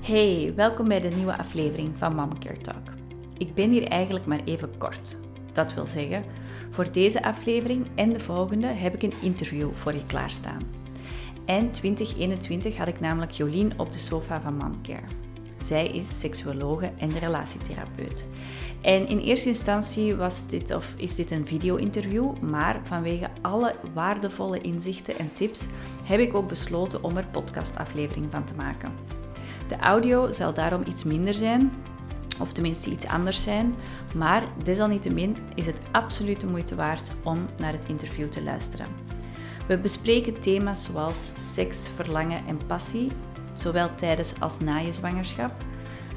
Hey, welkom bij de nieuwe aflevering van Momcare Talk. Ik ben hier eigenlijk maar even kort. Dat wil zeggen, voor deze aflevering en de volgende heb ik een interview voor je klaarstaan. Eind 2021 had ik namelijk Jolien op de sofa van Momcare. Zij is seksuologe en relatietherapeut. En in eerste instantie was dit, of is dit een video-interview, maar vanwege alle waardevolle inzichten en tips heb ik ook besloten om er podcastaflevering van te maken. De audio zal daarom iets minder zijn, of tenminste iets anders zijn, maar desalniettemin is het absoluut de moeite waard om naar het interview te luisteren. We bespreken thema's zoals seks, verlangen en passie, zowel tijdens als na je zwangerschap,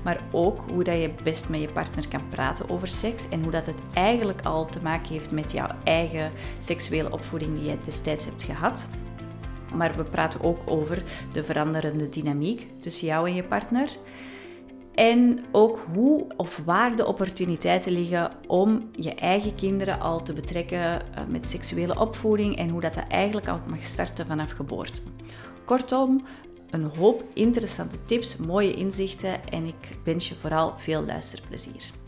maar ook hoe dat je best met je partner kan praten over seks en hoe dat het eigenlijk al te maken heeft met jouw eigen seksuele opvoeding die je destijds hebt gehad. Maar we praten ook over de veranderende dynamiek tussen jou en je partner. En ook hoe of waar de opportuniteiten liggen om je eigen kinderen al te betrekken eh, met seksuele opvoeding en hoe dat, dat eigenlijk al mag starten vanaf geboorte. Kortom, een hoop interessante tips, mooie inzichten en ik wens je vooral veel luisterplezier.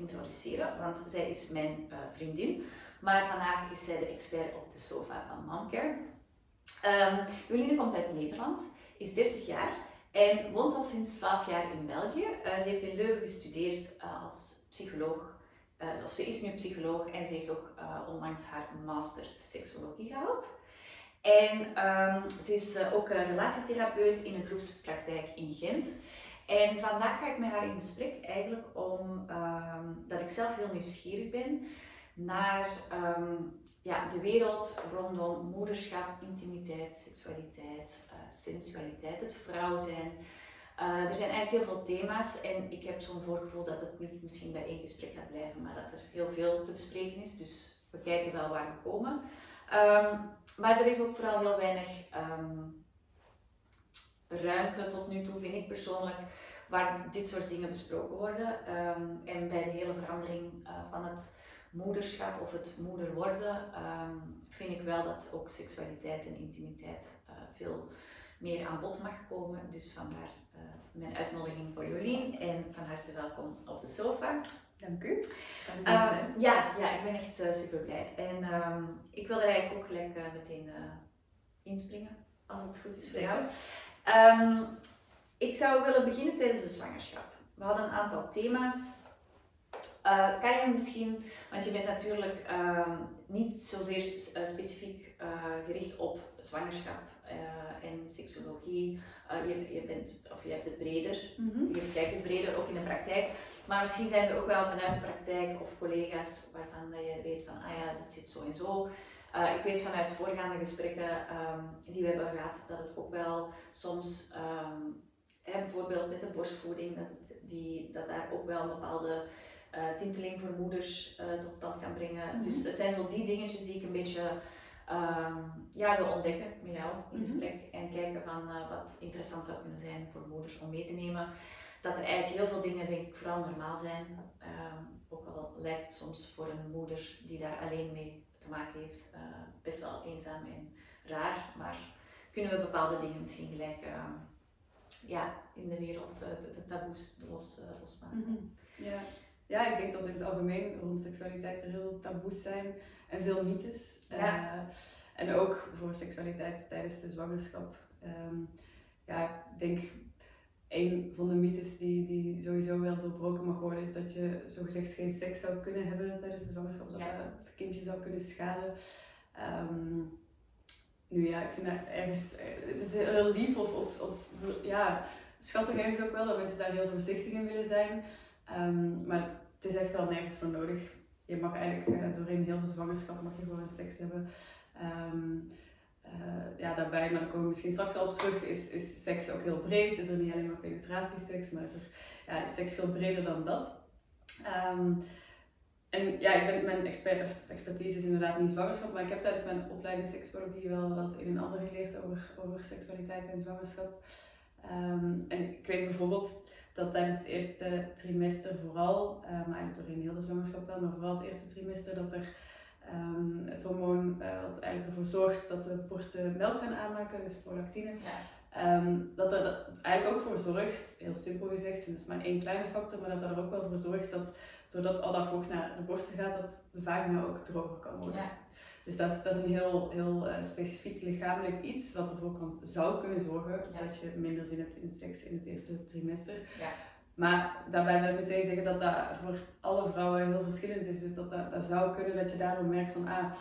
Introduceren, want zij is mijn uh, vriendin. Maar vandaag is zij de expert op de sofa van Momcare. Um, Joline komt uit Nederland, is 30 jaar en woont al sinds 12 jaar in België. ze heeft in Leuven gestudeerd als psycholoog of ze is nu psycholoog en ze heeft ook onlangs haar master seksologie gehaald. En um, ze is ook relatietherapeut in een groepspraktijk in Gent. En vandaag ga ik met haar in gesprek eigenlijk om um, dat ik zelf heel nieuwsgierig ben naar um, ja, de wereld rondom moederschap, intimiteit, seksualiteit, sensualiteit, het vrouw zijn. Uh, er zijn eigenlijk heel veel thema's en ik heb zo'n voorgevoel dat het niet misschien bij één gesprek gaat blijven, maar dat er heel veel te bespreken is. Dus we kijken wel waar we komen. Um, maar er is ook vooral heel weinig ruimte tot nu toe, vind ik persoonlijk, waar dit soort dingen besproken worden. Um, en bij de hele verandering uh, van het moederschap of het moeder worden, vind ik wel dat ook seksualiteit en intimiteit uh, veel meer aan bod mag komen. Dus vandaar uh, mijn uitnodiging voor Jolien en van harte welkom op de sofa. Dank u. Uh, ja, ja, ik ben echt super blij. En ik wil er eigenlijk ook gelijk meteen inspringen, als het goed is voor jou. Um, ik zou willen beginnen tijdens de zwangerschap. We hadden een aantal thema's. Uh, kan je misschien, want je bent natuurlijk uh, niet zozeer uh, specifiek gericht op zwangerschap en seksologie. je, je, bent, of je hebt het breder, mm -hmm. je bekijkt het breder ook in de praktijk. Maar misschien zijn er ook wel vanuit de praktijk of collega's waarvan je weet van, ah ja, dat zit zo en zo. Ik weet vanuit voorgaande gesprekken um, die we hebben gehad dat het ook wel soms, um, hè, bijvoorbeeld met de borstvoeding, dat, het, die, dat daar ook wel een bepaalde uh, tinteling voor moeders uh, tot stand gaan brengen. Mm -hmm. Dus het zijn zo die dingetjes die ik een beetje um, ja, wil ontdekken met jou in gesprek. Mm -hmm. En kijken van wat interessant zou kunnen zijn voor moeders om mee te nemen. Dat er eigenlijk heel veel dingen, denk ik, vooral normaal zijn. Ook al lijkt het soms voor een moeder die daar alleen mee maken heeft, best wel eenzaam en raar. Maar kunnen we bepaalde dingen misschien gelijk ja, in de wereld, de, de taboes los, losmaken. Mm -hmm. Ja ja, ik denk dat in het algemeen rond seksualiteit er heel taboes zijn en veel mythes. Ja. En ook voor seksualiteit tijdens de zwangerschap. Um, ja, ik denk een van de mythes die, die sowieso wel doorbroken mag worden, is dat je zogezegd geen seks zou kunnen hebben tijdens de zwangerschap, dat ja. het kindje zou kunnen schaden. Um, nu ja, ik vind dat ergens, het is heel lief of, of, of ja, schattig ergens ook wel dat mensen daar heel voorzichtig in willen zijn. Um, maar het is echt wel nergens voor nodig. Je mag eigenlijk uh, doorheen heel de zwangerschap mag je gewoon seks hebben. Um, ja, daarbij, maar daar komen we misschien straks wel op terug, is, is seks ook heel breed. Is er niet alleen maar penetratieseks, maar is ja, is seks veel breder dan dat. Um, en ja, ik ben, mijn expert, expertise is inderdaad niet zwangerschap, maar ik heb tijdens mijn opleiding seksuologie wel wat in en ander geleerd over, over seksualiteit en zwangerschap. Um, en ik weet bijvoorbeeld dat tijdens het eerste trimester vooral, maar eigenlijk doorheen heel de zwangerschap wel, maar vooral het eerste trimester, dat er Ehm, het hormoon wat eigenlijk ervoor zorgt dat de borsten melk gaan aanmaken, dus prolactine. Ja. Ehm, dat er dat eigenlijk ook voor zorgt, heel simpel gezegd, en dat is maar één kleine factor, maar dat er ook wel voor zorgt dat doordat al dat vocht naar de borsten gaat, dat de vagina ook droger kan worden. Ja. Dus dat is, dat is een heel, heel uh, specifiek lichamelijk iets wat ervoor kan, zou kunnen zorgen dat je minder zin hebt in seks in het eerste trimester. Maar daarbij wil ik meteen zeggen dat dat voor alle vrouwen heel verschillend is. Dus dat, dat, zou kunnen dat je daardoor merkt van, ah,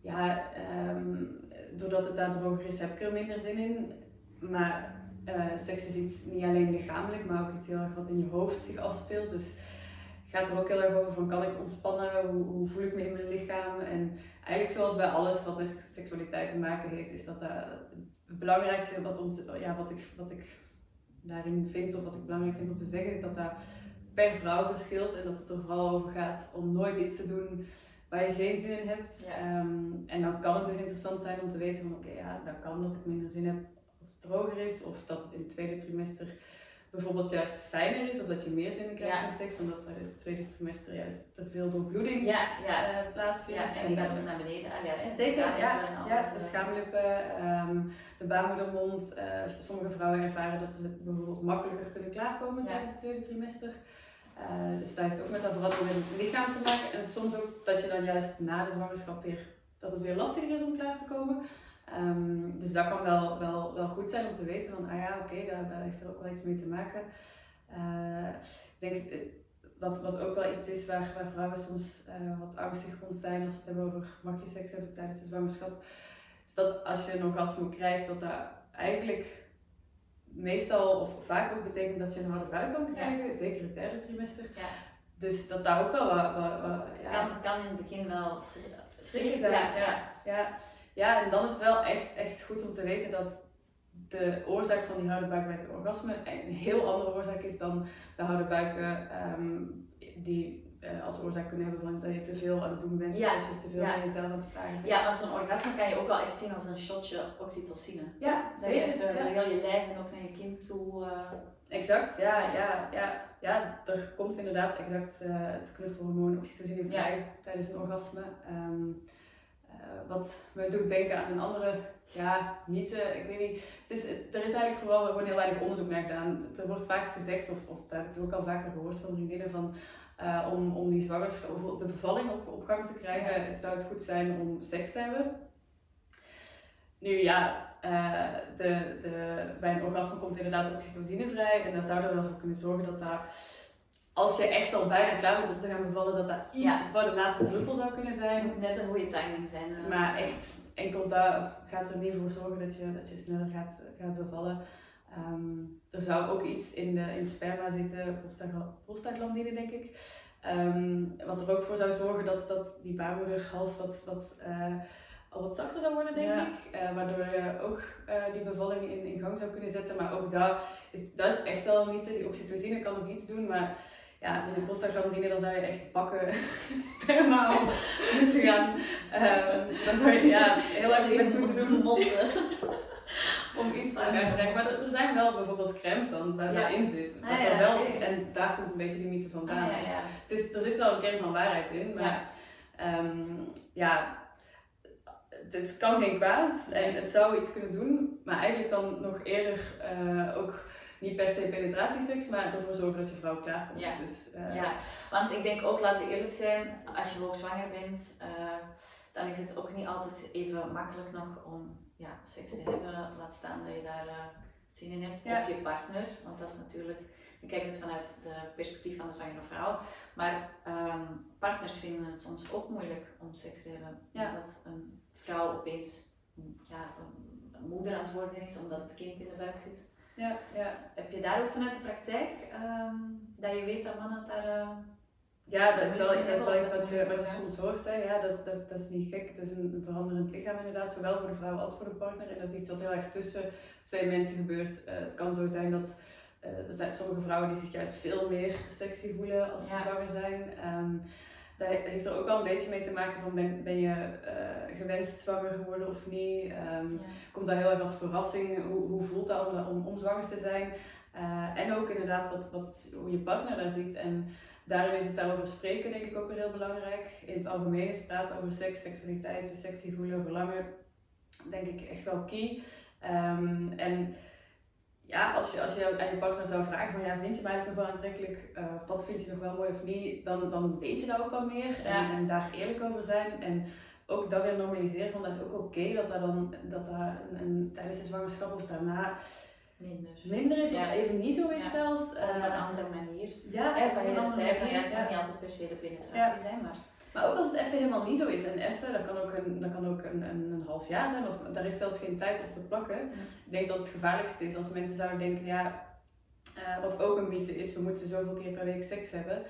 ja, um, doordat het daar droger is, heb ik er minder zin in. Maar uh, seks is iets niet alleen lichamelijk, maar ook iets heel erg wat in je hoofd zich afspeelt. Dus gaat er ook heel erg over van kan ik ontspannen, hoe, hoe, voel ik me in mijn lichaam. En eigenlijk zoals bij alles wat met seksualiteit te maken heeft, is dat, dat het belangrijkste wat, om ja, wat, ik, wat ik daarin vind of wat ik belangrijk vind om te zeggen, is dat dat per vrouw verschilt en dat het er vooral over gaat om nooit iets te doen waar je geen zin in hebt. Ehm, en dan kan het dus interessant zijn om te weten van oké, ja, dat kan dat ik minder zin heb als het droger is of dat het in het tweede trimester bijvoorbeeld juist fijner is of dat je meer zin krijgt in seks, omdat tijdens het tweede trimester juist er veel doorbloeding ja, ja. Uh, plaatsvindt. Ja, en die gaat ook naar beneden. Ah, ja, Zeker, ja. ja, de schaamlippen, um, de baarmoedermond. Uh, sommige vrouwen ervaren dat ze bijvoorbeeld makkelijker kunnen klaarkomen tijdens het tweede trimester. Uh, dus dat heeft ook met dat verandering in het lichaam te maken. En soms ook dat je dan juist na de zwangerschap weer, dat het weer lastiger is om klaar te komen. Um, dus dat kan wel, wel, wel goed zijn om te weten van, ah ja, oké, okay, daar, daar heeft er ook wel iets mee te maken. Uh, ik denk, eh, wat, wat ook wel iets is waar, waar vrouwen soms uh, wat angstig rond zijn als ze het hebben over mag je seks hebben tijdens de zwangerschap, is dat als je een orgasme krijgt, dat dat eigenlijk meestal of vaak ook betekent dat je een harde buik kan krijgen, zeker het derde trimester. Ja. Dus dat daar ook wel wat... wat, wat ja. kan, kan in het begin wel schrikken zijn. Ja, ja. Ja. En dan is het wel echt, echt goed om te weten dat de oorzaak van die harde buik bij het orgasme een heel andere oorzaak is dan de harde buiken um, die uh, als oorzaak kunnen hebben van dat je te veel aan het doen bent, ja. dat je te veel ja. aan jezelf aan het vragen bent. Ja, want zo'n orgasme kan je ook wel echt zien als een shotje oxytocine. Ja, dat zeker. Je even ja. heel je lijf en ook naar je kind toe... Uh... Exact, ja, ja, ja. Ja, er komt inderdaad exact uh, het knuffelhormoon oxytocine vrij tijdens een orgasme. Um, eh, wat me doet denken aan een andere ja, mythe. Ik weet niet. Het is, er is eigenlijk vooral gewoon heel weinig onderzoek naar gedaan. Er wordt vaak gezegd, of, of daar heb ik ook al vaker gehoord van vriendinnen, van uh, om, om die zwangerschap of de bevalling op, op gang te krijgen, zou het goed zijn om seks te hebben. Nu ja, uh, de, de, bij een orgasme komt inderdaad oxytocine vrij en daar zou er wel voor kunnen zorgen dat daar als je echt al bijna klaar bent om te gaan bevallen, dat dat iets voor de laatste druppel zou kunnen zijn. Net een goede timing zijn. Uh. Maar echt, enkel dat gaat er niet voor zorgen dat je, dat je sneller gaat, gaat bevallen. Um, er zou ook iets in de in sperma zitten, prostaglandine denk ik. Um, wat er ook voor zou zorgen dat, dat die baarmoederhals wat, wat, uh, al wat zachter zou worden, denk ik. Uh, waardoor je ook uh, die bevalling in, in gang zou kunnen zetten. Maar ook dat is, dat is echt wel een mythe. Die oxytocine kan nog iets doen, maar ja, voor de prostaglandine dan zou je echt pakken sperma om moeten gaan. Um, dan zou je ja, heel erg best moeten doen om, om iets van uit te krijgen. Maar er, zijn wel bijvoorbeeld crèmes dan waar ja. zit. Ah, ja, wel, En daar komt een beetje die mythe vandaan. Ah, ja, dus is, er zit wel een kern van waarheid in. Maar um, ja, het kan geen kwaad en het zou iets kunnen doen. Maar eigenlijk dan nog eerder uh, ook niet per se penetratieseks, maar ervoor zorgen dat je vrouw klaarkomt. Ja. Dus, uh, ja, want ik denk ook, laten we eerlijk zijn, als je hoogzwanger bent, uh, dan is het ook niet altijd even makkelijk nog om ja, seks te hebben. Laat staan dat je daar uh, zin in hebt. Of je partner, want dat is natuurlijk, ik kijk het vanuit het perspectief van de zwangere vrouw. Maar um, partners vinden het soms ook moeilijk om seks te hebben. Ja. Omdat een vrouw opeens ja, een moeder aan het worden is omdat het kind in de buik zit. Ja, ja. Heb je daar ook vanuit de praktijk um, dat je weet dat mannen daar. Uh, ja, dat is wel, dat is wel iets wat je, wat je soms hoort. Hè. Ja, dat, is, dat, is, dat is niet gek. Het is een, veranderend lichaam inderdaad, zowel voor de vrouw als voor de partner. En dat is iets wat heel erg tussen twee mensen gebeurt. Uh, het kan zo zijn dat uh, er zijn sommige vrouwen die zich juist veel meer sexy voelen als ze zwanger zijn. Um, dat heeft er ook wel een beetje mee te maken van ben, ben je uh, gewenst zwanger geworden of niet. Um, Komt dat heel erg als verrassing? Hoe, hoe voelt dat om, om, om zwanger te zijn? en ook inderdaad wat, wat, hoe je partner daar ziet. En daarin is het daarover spreken denk ik ook weer heel belangrijk. In het algemeen is praten over seks, seksualiteit, je sexy voelen, verlangen, denk ik echt wel key. Um, en ja, als je, als je aan je partner zou vragen van ja, vind je mij eigenlijk nog wel aantrekkelijk, uh, wat vind je nog wel mooi of niet, dan, dan weet je daar ook wel meer en, en, daar eerlijk over zijn. En ook dat weer normaliseren, want dat is ook oké dat dat dan dat dat een, een, tijdens de zwangerschap of daarna minder, minder is of even niet zo is zelfs. Uh, op een andere manier. Ja, ja van je dat zei, ja, het kan niet altijd per se de penetratie zijn, maar... Maar ook als het even helemaal niet zo is, en even, dat kan ook een, dat kan ook een, een, een half jaar zijn, of daar is zelfs geen tijd op te plakken. Ik denk dat het gevaarlijkste is als mensen zouden denken, ja, uh, wat ook een mythe is, we moeten zoveel keer per week seks hebben.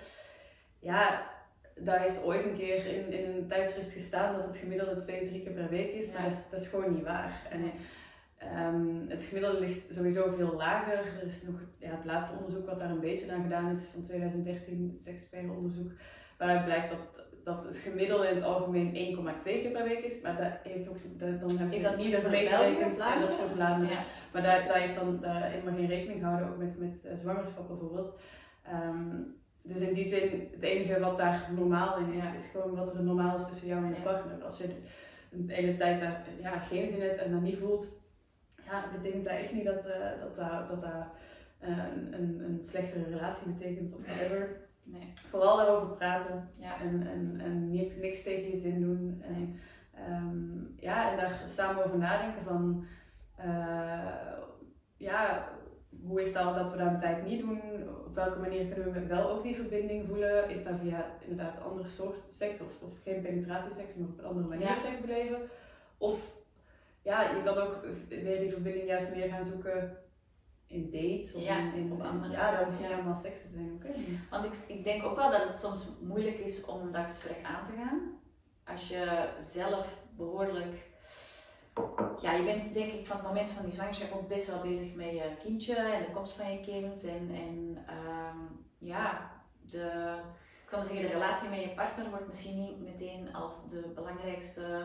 Ja, daar heeft ooit een keer in, in een tijdschrift gestaan dat het gemiddelde twee, drie keer per week is, maar dat is, dat is gewoon niet waar. En, um, het gemiddelde ligt sowieso veel lager. Er is nog ja, het laatste onderzoek wat daar een beetje aan gedaan is, van 2013, het onderzoek, waaruit blijkt dat dat het gemiddelde in het algemeen 1,2 keer per week is, maar dat heeft ook, dat, dan hebben ze is dat niet voor meegerekend. Ja, dat is voor Vlaanderen. Ja. Maar daar, daar heeft dan daar helemaal geen rekening gehouden, ook met, met uh, zwangerschap bijvoorbeeld. Um, dus in die zin, het enige wat daar normaal in is, is gewoon wat er normaal is tussen jou en je partner. Als je de hele tijd daar ja, geen zin hebt en dat niet voelt, ja, betekent dat echt niet dat uh, dat, dat, dat, dat uh, een, een, een slechtere relatie betekent of whatever. Nee. Vooral daarover praten ja. en, en, en niks, niks tegen je zin doen. En, um, ja, en daar samen over nadenken van uh, ja, hoe is dat dat we dat een tijd niet doen? Op welke manier kunnen we wel ook die verbinding voelen? Is dat via inderdaad ander soort seks of, of geen penetratieseks, maar op een andere manier ja. seks beleven? Of ja, je kan ook weer die verbinding juist meer gaan zoeken in dates of in, in, op andere Ja, dan hoef je helemaal seks te zijn, oké. Want ik, ik denk ook wel dat het soms moeilijk is om dat gesprek aan te gaan. Als je zelf behoorlijk... Ja, je bent denk ik van het moment van die zwangerschap ook best wel bezig met je kindje en de komst van je kind. En, en um, ja, de, ik zal maar zeggen, de relatie met je partner wordt misschien niet meteen als de belangrijkste...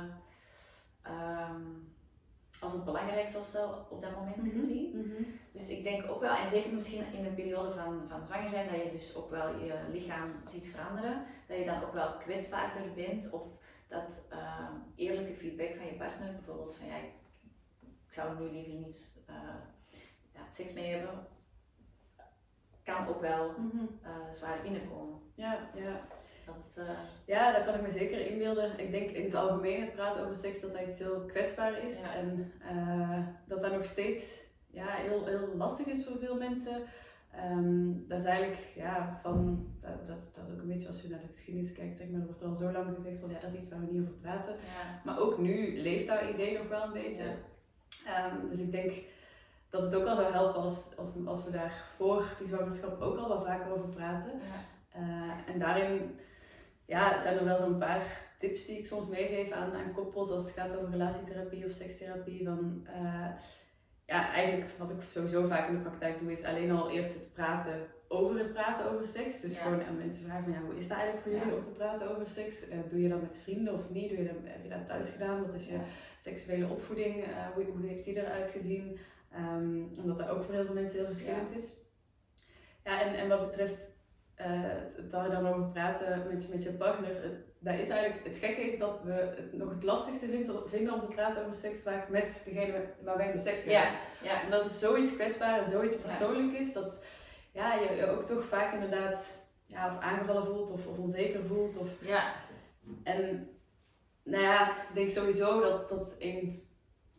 Um, als het belangrijkste of zo op dat moment mm gezien. Mhm. Dus ik denk ook wel, en zeker misschien in een periode van, van zwanger zijn, dat je dus ook wel je lichaam ziet veranderen, dat je dan ook wel kwetsbaarder bent of dat uh, eerlijke feedback van je partner, bijvoorbeeld van ja, ik, zou er nu liever niet uh, ja, seks mee hebben, kan ook wel mm zwaar binnenkomen. Ja, ja. Dat, uh... Ja, dat kan ik me zeker inbeelden. Ik denk in het algemeen het praten over seks dat dat iets heel kwetsbaar is. En uh, dat dat nog steeds ja, heel, heel lastig is voor veel mensen. Um, dat is eigenlijk ja, van, dat, dat, dat ook een beetje als je naar de geschiedenis kijkt, zeg maar, er wordt al zo lang gezegd van ja, dat is iets waar we niet over praten. Ja. Maar ook nu leeft dat idee nog wel een beetje. Um, dus ik denk dat het ook al zou helpen als, als, als we daar voor die zwangerschap ook al wat vaker over praten. Uh, en daarin ja, zijn er wel zo'n paar tips die ik soms meegeef aan, aan koppels als het gaat over relatietherapie of sekstherapie. Van, uh, ja, eigenlijk wat ik sowieso vaak in de praktijk doe, is alleen al eerst het praten over het praten over seks. Dus gewoon aan mensen vragen van ja, hoe is dat eigenlijk voor jullie om te praten over seks? Uh, doe je dat met vrienden of niet? Doe je dat, heb je dat thuis gedaan? Wat is je seksuele opvoeding? Uh, hoe, hoe, heeft die eruit gezien? Um, omdat dat ook voor heel veel mensen heel verschillend is. Ja, en, en wat betreft uh, daar dan over praten met, met je partner. Dat is eigenlijk, het gekke is dat we het nog het lastigste vinden, vinden om te praten over seks vaak met degene waar wij de seks hebben. Ja, ja. Omdat het zoiets kwetsbaar en zoiets persoonlijk is dat ja, je, je ook toch vaak inderdaad ja, of aangevallen voelt of, of onzeker voelt. Of, ja. En nou ja, ik denk sowieso dat dat een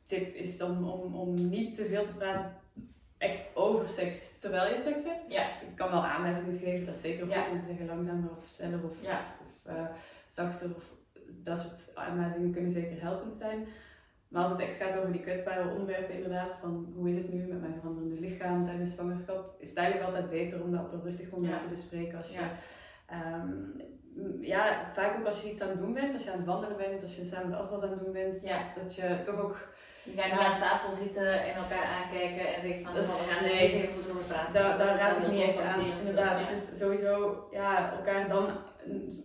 tip is dan om, om niet te veel te praten echt over seks terwijl je seks hebt. Ja. Ik kan wel aanwijzingen geven, dat is zeker goed om te zeggen langzamer of sneller of, ja. of, uh, zachter. Of, dat soort aanwijzingen kunnen zeker helpend zijn. Maar als het echt gaat over die kwetsbare onderwerpen, inderdaad, van hoe is het nu met mijn veranderende lichaam tijdens zwangerschap, is het eigenlijk altijd beter om dat op een rustig moment te bespreken. Als je, um, ja, vaak ook als je iets aan het doen bent, als je aan het wandelen bent, als je samen de afwas aan het doen bent, dat je toch ook je gaat niet aan tafel zitten en elkaar aankijken en zeggen van dus, we gaan nee, er even goed over praten. Daar, raad ik niet echt aan. Inderdaad, het is sowieso ja, elkaar dan.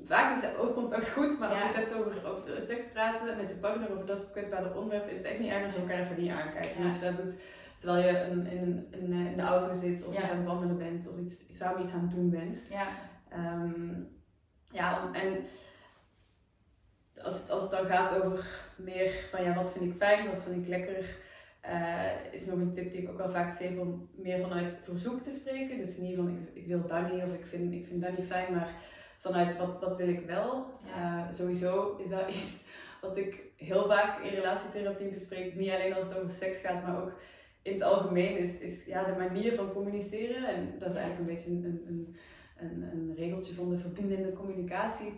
Vaak is het oogcontact goed, maar als je het hebt over, over seks praten met je partner over dat soort kwetsbare onderwerpen, is het echt niet erg als je elkaar even niet aankijkt. En als je dat doet terwijl je in, in, in, in de auto zit of ja. aan het wandelen bent of iets, samen iets aan het doen bent. Ja, um, ja en als het, als het dan gaat over meer van ja, wat vind ik fijn, wat vind ik lekker, uh, is nog een tip die ik ook wel vaak geef om meer vanuit verzoek te spreken. Dus niet van ik, ik wil dat niet of ik vind, ik vind dat niet fijn, maar vanuit wat, wat wil ik wel. Uh, sowieso is dat iets wat ik heel vaak in relatietherapie bespreek. Niet alleen als het over seks gaat, maar ook in het algemeen is, is ja, de manier van communiceren. En dat is eigenlijk een beetje een, een, een, een regeltje van de verbindende communicatie.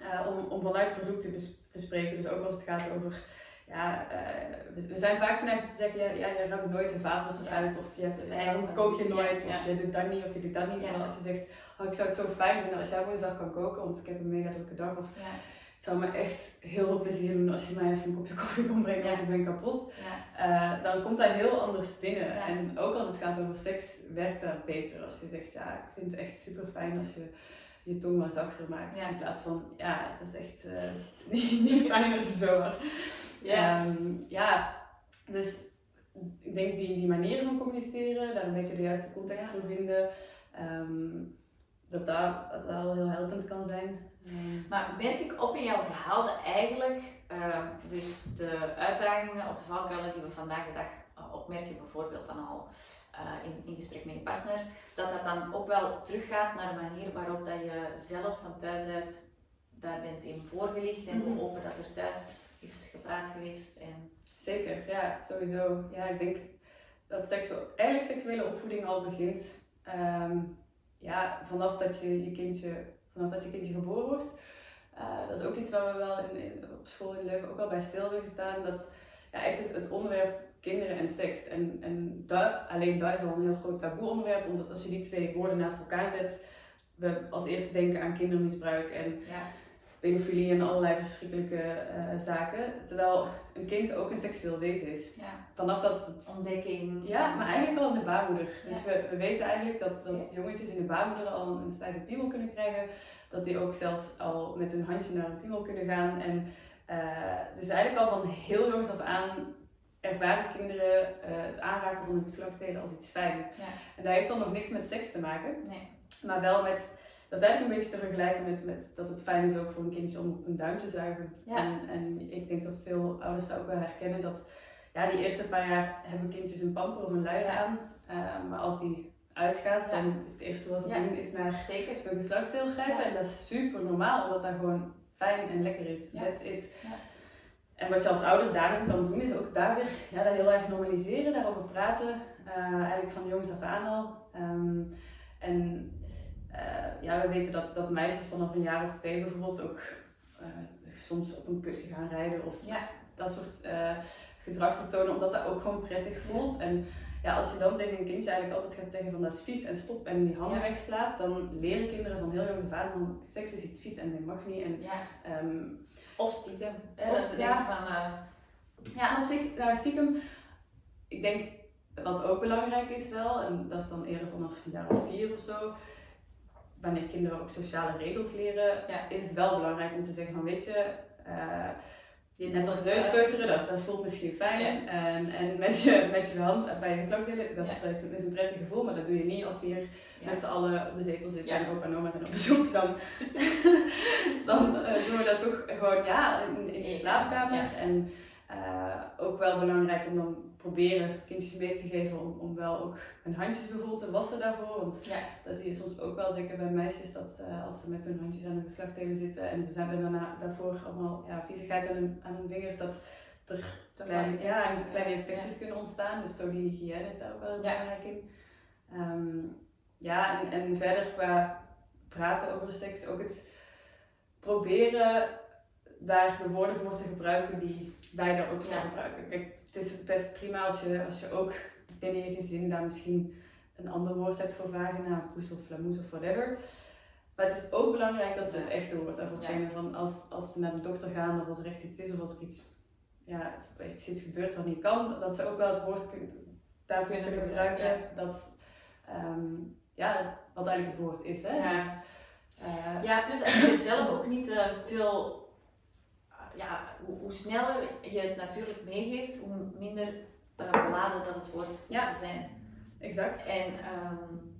Uh, om, om vanuit verzoek te, te spreken. Dus ook als het gaat over ja, uh, we, zijn vaak geneigd te zeggen, ja, ja je ruimt nooit de vaatwasser uit, of je, ja, kook je nooit, of je doet dat niet, of je doet dat niet. En als je zegt, oh, ik zou het zo fijn vinden als jij woensdag kan koken, want ik heb een mega drukke dag, of het zou me echt heel veel plezier doen als je mij even een kopje koffie kon brengen, want ik ben kapot. Uh, dan komt dat heel anders binnen. En ook als het gaat over seks, werkt dat beter. Als je zegt, ja, ik vind het echt super fijn als je je tong wat zachter maakt. In plaats van, ja, het is echt uh, niet, niet fijn als je zo hard ja. Um, ja, dus ik denk die, die manier van communiceren, daar een beetje de juiste context voor vinden, um, dat, dat dat al heel helpend kan zijn. Maar merk ik op in jouw verhaal dat eigenlijk uh, dus de uitdagingen op de valkuilen die we vandaag de dag opmerken, bijvoorbeeld dan al uh, in, in gesprek met je partner, dat dat dan ook wel teruggaat naar de manier waarop dat je zelf van thuis uit daar bent in voorgelicht en hoe open dat er thuis is gepraat geweest. En... Zeker, ja, sowieso. Ja, ik denk dat seksu eigenlijk seksuele opvoeding al begint um, ja, vanaf dat je, je kindje, vanaf dat je kindje geboren wordt. Uh, dat is ook iets waar we wel in, op school in Leuven ook wel bij stil hebben gestaan. Dat ja, echt het, het onderwerp kinderen en seks. En, en dat, alleen dat is al een heel groot taboe onderwerp, omdat als je die twee woorden naast elkaar zet, we als eerste denken aan kindermisbruik en ja pedofilie en allerlei verschrikkelijke uh, zaken. Terwijl een kind ook een seksueel wezen is. Ja. Vanaf dat het... Ontdekking. Ja, maar eigenlijk al in de baarmoeder. Dus we, we weten eigenlijk dat, dat jongetjes in de baarmoeder al een stijve piemel kunnen krijgen. Dat die ook zelfs al met hun handje naar een piemel kunnen gaan. En uh, dus eigenlijk al van heel jongs af aan ervaren kinderen uh, het aanraken van hun geslachtsdelen als iets fijn. Ja. En dat heeft dan nog niks met seks te maken. Nee. Maar wel met dat is eigenlijk een beetje te vergelijken met, met dat het fijn is ook voor een kindje om op een duim te zuigen. En, en ik denk dat veel ouders dat ook wel herkennen dat ja, die eerste paar jaar hebben kindjes een pamper of een luier aan. Uh, maar als die uitgaat, dan is het eerste wat ze doen is naar Zeker. hun geslachtsdeel grijpen. En dat is super normaal, omdat dat gewoon fijn en lekker is. That's it. En wat je als ouder daarin kan doen, is ook daar weer ja, dat heel erg normaliseren, daarover praten. Uh, eigenlijk van jongs af aan al. Um, en uh, ja, we weten dat, dat meisjes vanaf een jaar of twee bijvoorbeeld ook uh, soms op een kussen gaan rijden of ja, dat soort gedrag vertonen, omdat dat ook gewoon prettig voelt. En ja, als je dan tegen een kindje eigenlijk altijd gaat zeggen van dat is vies en stop en die handen ja. wegslaat, dan leren kinderen van heel jong af aan van seks is iets vies en dat mag niet. En, ja. um, of stiekem. Hè, of, dat ja. van, ja, en op zich, nou, stiekem, ik denk wat ook belangrijk is wel, en dat is dan eerder vanaf een jaar of vier of zo, wanneer kinderen ook sociale regels leren, ja. is het wel belangrijk om te zeggen van weet je, uh, net als neuspeuteren, dat, dat voelt misschien fijn. Ja. En, en met, je, met je hand bij je geslachtsdelen, dat, dat, is een prettig gevoel, maar dat doe je niet als we hier met z'n allen op de zetel zitten en opa en oma zijn op bezoek. Dan, dan uh, doen we dat toch gewoon ja, in, in je slaapkamer. En uh, ook wel belangrijk om dan proberen kindjes mee te geven om, om wel ook hun handjes bijvoorbeeld te wassen daarvoor. Want ja. dat zie je soms ook wel, zeker bij meisjes, dat uh, als ze met hun handjes aan hun geslachtsdelen zitten en ze hebben daarna, daarvoor allemaal ja, viezigheid aan hun, aan hun vingers, dat er kleine, ja, kleine infecties ja. kunnen ontstaan. Dus zo die hygiëne is daar ook wel heel belangrijk in. Um, ja, en, en verder qua praten over de seks, ook het proberen daar de woorden voor te gebruiken die wij daar ook voor gebruiken. Kijk, het is best prima als je, als je ook binnen je gezin daar misschien een ander woord hebt voor vagina, poes of flamoes of whatever. Maar het is ook belangrijk dat ze het echte woord daarvoor kennen. Van als, als ze naar de dokter gaan of als er echt iets is of als er iets, ja, iets is gebeurd wat niet kan, dat ze ook wel het woord daarvoor kunnen gebruiken. Dat, um, ja, wat eigenlijk het woord is. Hè? Ja. Dus, uh, ja, plus als je zelf ook niet uh, veel ja, hoe, hoe, sneller je het natuurlijk meegeeft, hoe minder uh, beladen dat het woord ja. te zijn. Exact. En um,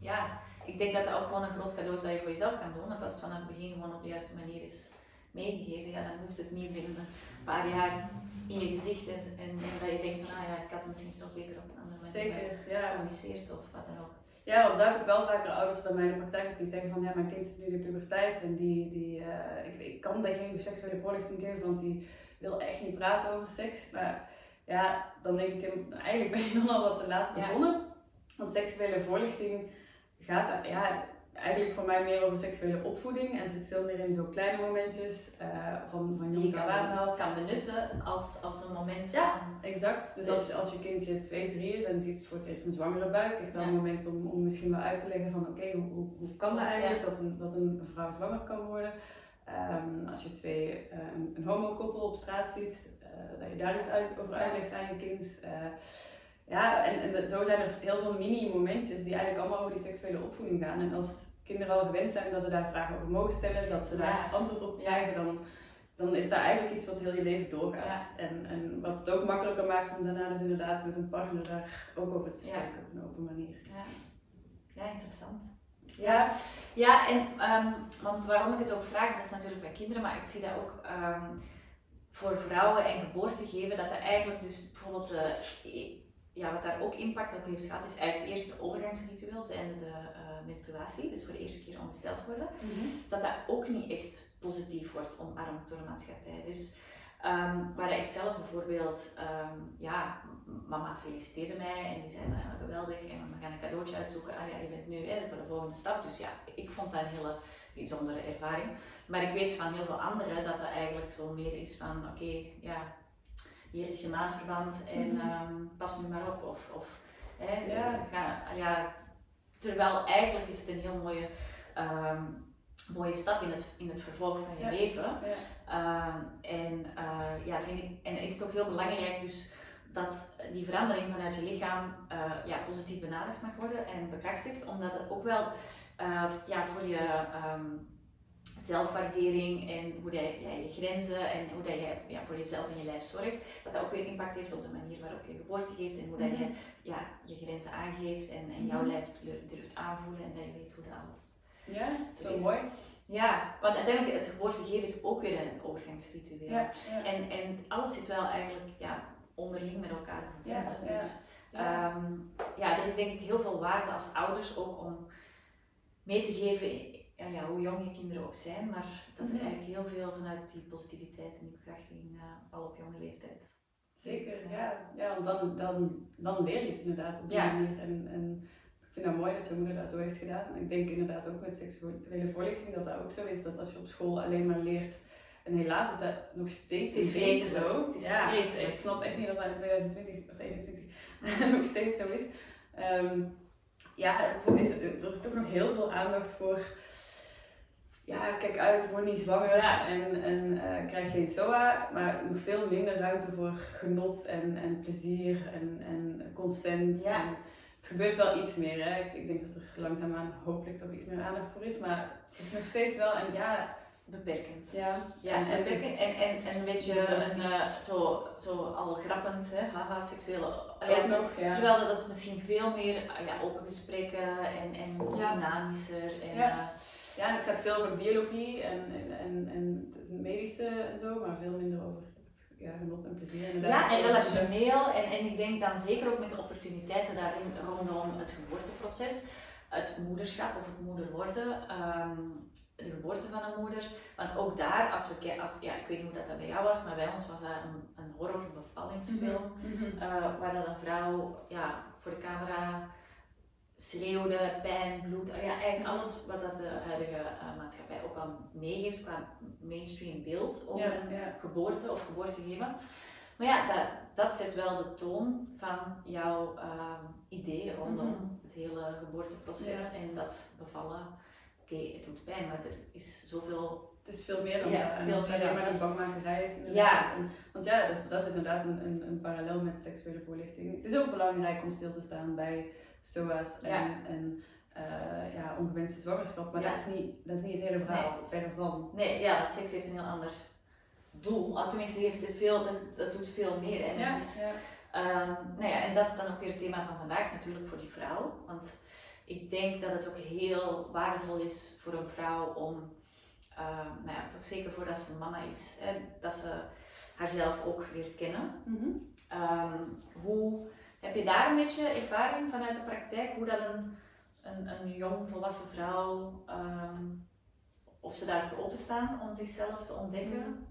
ja, ik denk dat dat ook gewoon een groot cadeau is dat je voor jezelf kan doen. Want als het vanaf het begin gewoon op de juiste manier is meegegeven, ja, dan hoeft het niet binnen een paar jaar in je gezicht en, en, dat je denkt van, ah ja, ik had misschien toch beter op een andere manier Zeker, ja. gecommuniceerd of wat dan ook. Ja, want daar heb ik wel vaker ouders bij mij in de praktijk die zeggen van ja, mijn kind zit nu in de puberteit en die, die, uh, ik, ik kan daar geen seksuele voorlichting geven, want die wil echt niet praten over seks. Maar ja, dan denk ik, eigenlijk ben je dan al wat te laat begonnen. Ja. Want seksuele voorlichting gaat, ja, eigenlijk voor mij meer over seksuele opvoeding en zit veel meer in zo kleine momentjes uh, van, van jongs af aan al. kan benutten als, als een moment Ja, exact. Dus als, als je kindje 2, 3 is en ziet voor het eerst een zwangere buik, is dat een moment om, om misschien wel uit te leggen van oké, hoe, hoe, hoe, kan dat eigenlijk dat, een, dat een, vrouw zwanger kan worden. Um, als je twee, uh, een, een homokoppel op straat ziet, uh, dat je daar iets uit, over uitlegt aan je kind. Ja, en, en zo zijn er heel veel mini-momentjes die eigenlijk allemaal over die seksuele opvoeding gaan. En als kinderen al gewend zijn dat ze daar vragen over mogen stellen, dat ze daar antwoord op krijgen, dan, dan is dat eigenlijk iets wat heel je leven doorgaat. En, en wat het ook makkelijker maakt om daarna dus inderdaad met een partner daar ook over te spreken op een open manier. Ja, ja interessant. Ja, ja en um, want waarom ik het ook vraag, dat is natuurlijk bij kinderen, maar ik zie dat ook um, voor vrouwen en geboorte geven, dat er eigenlijk dus bijvoorbeeld uh, ja, wat daar ook impact op heeft gehad, is eigenlijk het eerste overgangsritueel, zijn de uh, menstruatie, dus voor de eerste keer ongesteld worden, mhm. dat dat ook niet echt positief wordt omarmd door de maatschappij. Dus um, waar ik zelf bijvoorbeeld, um, ja, mama feliciteerde mij en die zei, van, ja, geweldig, en we gaan een cadeautje uitzoeken, ah ja, je bent nu hè, voor de volgende stap. Dus ja, ik vond dat een hele bijzondere ervaring. Maar ik weet van heel veel anderen dat dat eigenlijk zo meer is van, oké, ja, hier is je maandverband en um, pas nu maar op. Of, of hè, ja. Ga, ja, terwijl eigenlijk is het een heel mooie, um, mooie stap in het, in het vervolg van je leven. Ja. Um, en uh, ja, vind ik, en is het ook heel belangrijk dus dat die verandering vanuit je lichaam uh, ja, positief benaderd mag worden en bekrachtigd, omdat het ook wel uh, ja, voor je zelfwaardering en hoe dat jij je grenzen en hoe dat jij ja, voor jezelf en je lijf zorgt, dat dat ook weer impact heeft op de manier waarop je geboorte geeft en hoe dat je mhm. ja, je grenzen aangeeft en, en jouw mhm. lijf durft aanvoelen en dat je weet hoe dat alles. Ja, zo mooi. Ja, want uiteindelijk het geboorte geven is ook weer een overgangsritueel. Ja, ja. En, en alles zit wel eigenlijk ja, onderling met elkaar verbonden. Ja, dus ja. Um, ja, er is denk ik heel veel waarde als ouders ook om mee te geven ja, ja, hoe jong je kinderen ook zijn, maar dat er mhm. eigenlijk heel veel vanuit die positiviteit en die bekrachtiging uh, al op jonge leeftijd. Zeker, ja. ja want dan, dan, dan leer je het inderdaad op die manier. En, en ik vind het mooi dat je moeder dat zo heeft gedaan. Ik denk inderdaad ook met seksuele voorlichting dat dat ook zo is. Dat als je op school alleen maar leert en helaas is dat nog steeds het is zo. Het is ja, Ik snap echt niet dat dat in 2020 of 2021 nog steeds zo is. Um, ja, is, er is toch nog heel veel aandacht voor ja, kijk uit, word niet zwanger en, en uh, krijg geen SOA, maar nog veel minder ruimte voor genot en, en plezier en, en consent. Ja. En het gebeurt wel iets meer, hè. Ik, ik, denk dat er langzaamaan hopelijk toch iets meer aandacht voor is, maar het is nog steeds wel, en ja... Beperkend. Ja, ja en, en, en, en, en een beetje een, uh, zo, zo al grappend, hè, haha, seksuele... Ja, nog, ja. Terwijl dat misschien veel meer ja, open gesprekken en, en dynamischer en... Ja. Ja, en het gaat veel over biologie en, en, en, en het medische en zo, maar veel minder over ja, genot en plezier. ja, en relationeel. En, en ik denk dan zeker ook met de opportuniteiten daarin rondom het geboorteproces, het moederschap of het moeder worden, um, de geboorte van een moeder. Want ook daar, als we als, ja, ik weet niet hoe dat, dat bij jou was, maar bij ons was dat een, een horror bevallingsfilm, mm -hmm. uh, waar dat een vrouw ja, voor de camera schreeuwde, pijn, bloed, ah ja, eigenlijk alles wat dat de huidige uh, maatschappij ook al meegeeft qua mainstream beeld over een geboorte of geboortegeven. Maar ja, dat, dat zet wel de toon van jouw uh, idee rondom mhm. het hele geboorteproces en dat bevallen. Oké, het doet pijn, maar er is zoveel het is veel meer dan ja, veel meer alleen maar een bangmakerij is. Ja. En, want ja, dat, dat is inderdaad een, een, een parallel met seksuele voorlichting. Het is ook belangrijk om stil te staan bij SOA's en, en uh, ja, ongewenste zwangerschap. Maar dat, is niet, dat is niet het hele verhaal, nee. van. Nee, ja, want seks heeft een heel ander doel. Ah, tenminste, heeft het veel, dat, dat doet veel meer. En het is, Ehm, nou ja, en dat is dan ook weer het thema van vandaag natuurlijk voor die vrouw. Want ik denk dat het ook heel waardevol is voor een vrouw om, ehm, nou ja, toch zeker voordat ze mama is, hè, dat ze haarzelf ook leert kennen. Mhm. Ehm, hoe, heb je daar een beetje ervaring vanuit de praktijk, hoe dat een, een, een jong volwassen vrouw, ehm, of ze daarvoor openstaan om zichzelf te ontdekken?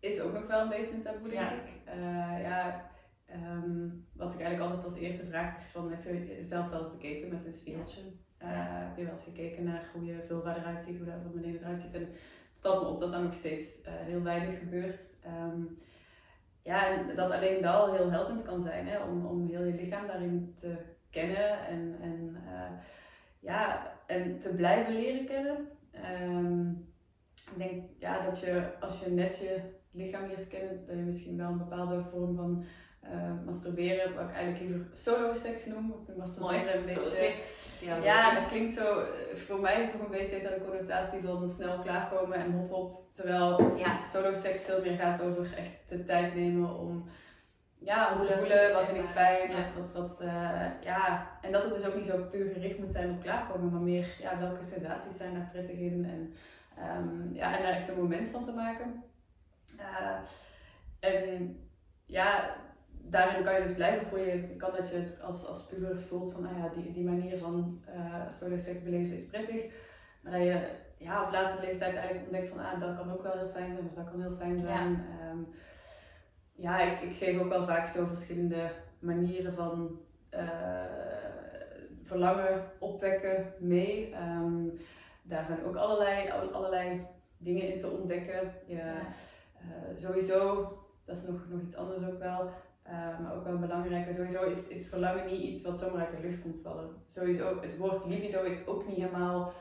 Is ook nog wel een beetje een taboe, denk Ja. ik. Eh, ja, ehm, wat ik eigenlijk altijd als eerste vraag is van, heb je jezelf wel eens bekeken met een spiegeltje? Eh, heb je wel eens gekeken naar hoe je vulva eruit ziet, hoe dat van beneden eruit ziet? En het valt me op dat dat nog steeds eh, heel weinig gebeurt. Ehm, ja, en dat alleen dat al heel helpend kan zijn, hè, om, om heel je lichaam daarin te kennen en, en, eh, ja, en te blijven leren kennen. Ehm, ik denk ja, dat je als je net je lichaam leert kennen, dat je misschien wel een bepaalde vorm van eh, masturberen, wat ik eigenlijk liever solo-seks noem. Of Mooi, masturberen een beetje- seks. Ja, ja, dat klinkt zo, eh, voor mij toch een beetje dat een connotatie van snel klaarkomen en hop hop. Terwijl Ja. solo-seks veel meer gaat over echt de tijd nemen om ja, om te Voelen, wat vind ik fijn, ja. wat, wat, wat, eh, ja. En dat het dus ook niet zo puur gericht moet zijn op klaarkomen, maar meer, ja, welke sensaties zijn daar prettig in en, ehm, ja, en daar echt een moment van te maken. En ja, daarin kan je dus blijven groeien. Het kan dat je het als, als puber voelt van, nou ja, die, die manier van uh, solo-seks beleven is prettig. Maar dat je ja, op latere leeftijd eigenlijk ontdekt van, ah, dat kan ook wel heel fijn zijn, of dat kan heel fijn zijn. Ja, ja ik, ik geef ook wel vaak zo verschillende manieren van uh, verlangen opwekken mee. Um, daar zijn ook allerlei, allerlei dingen in te ontdekken. Je, ja. uh, sowieso, dat is nog, nog iets anders ook wel. Uh, maar ook wel belangrijk. En sowieso is, is verlangen niet iets wat zomaar uit de lucht komt vallen. Sowieso, het woord libido is ook niet helemaal.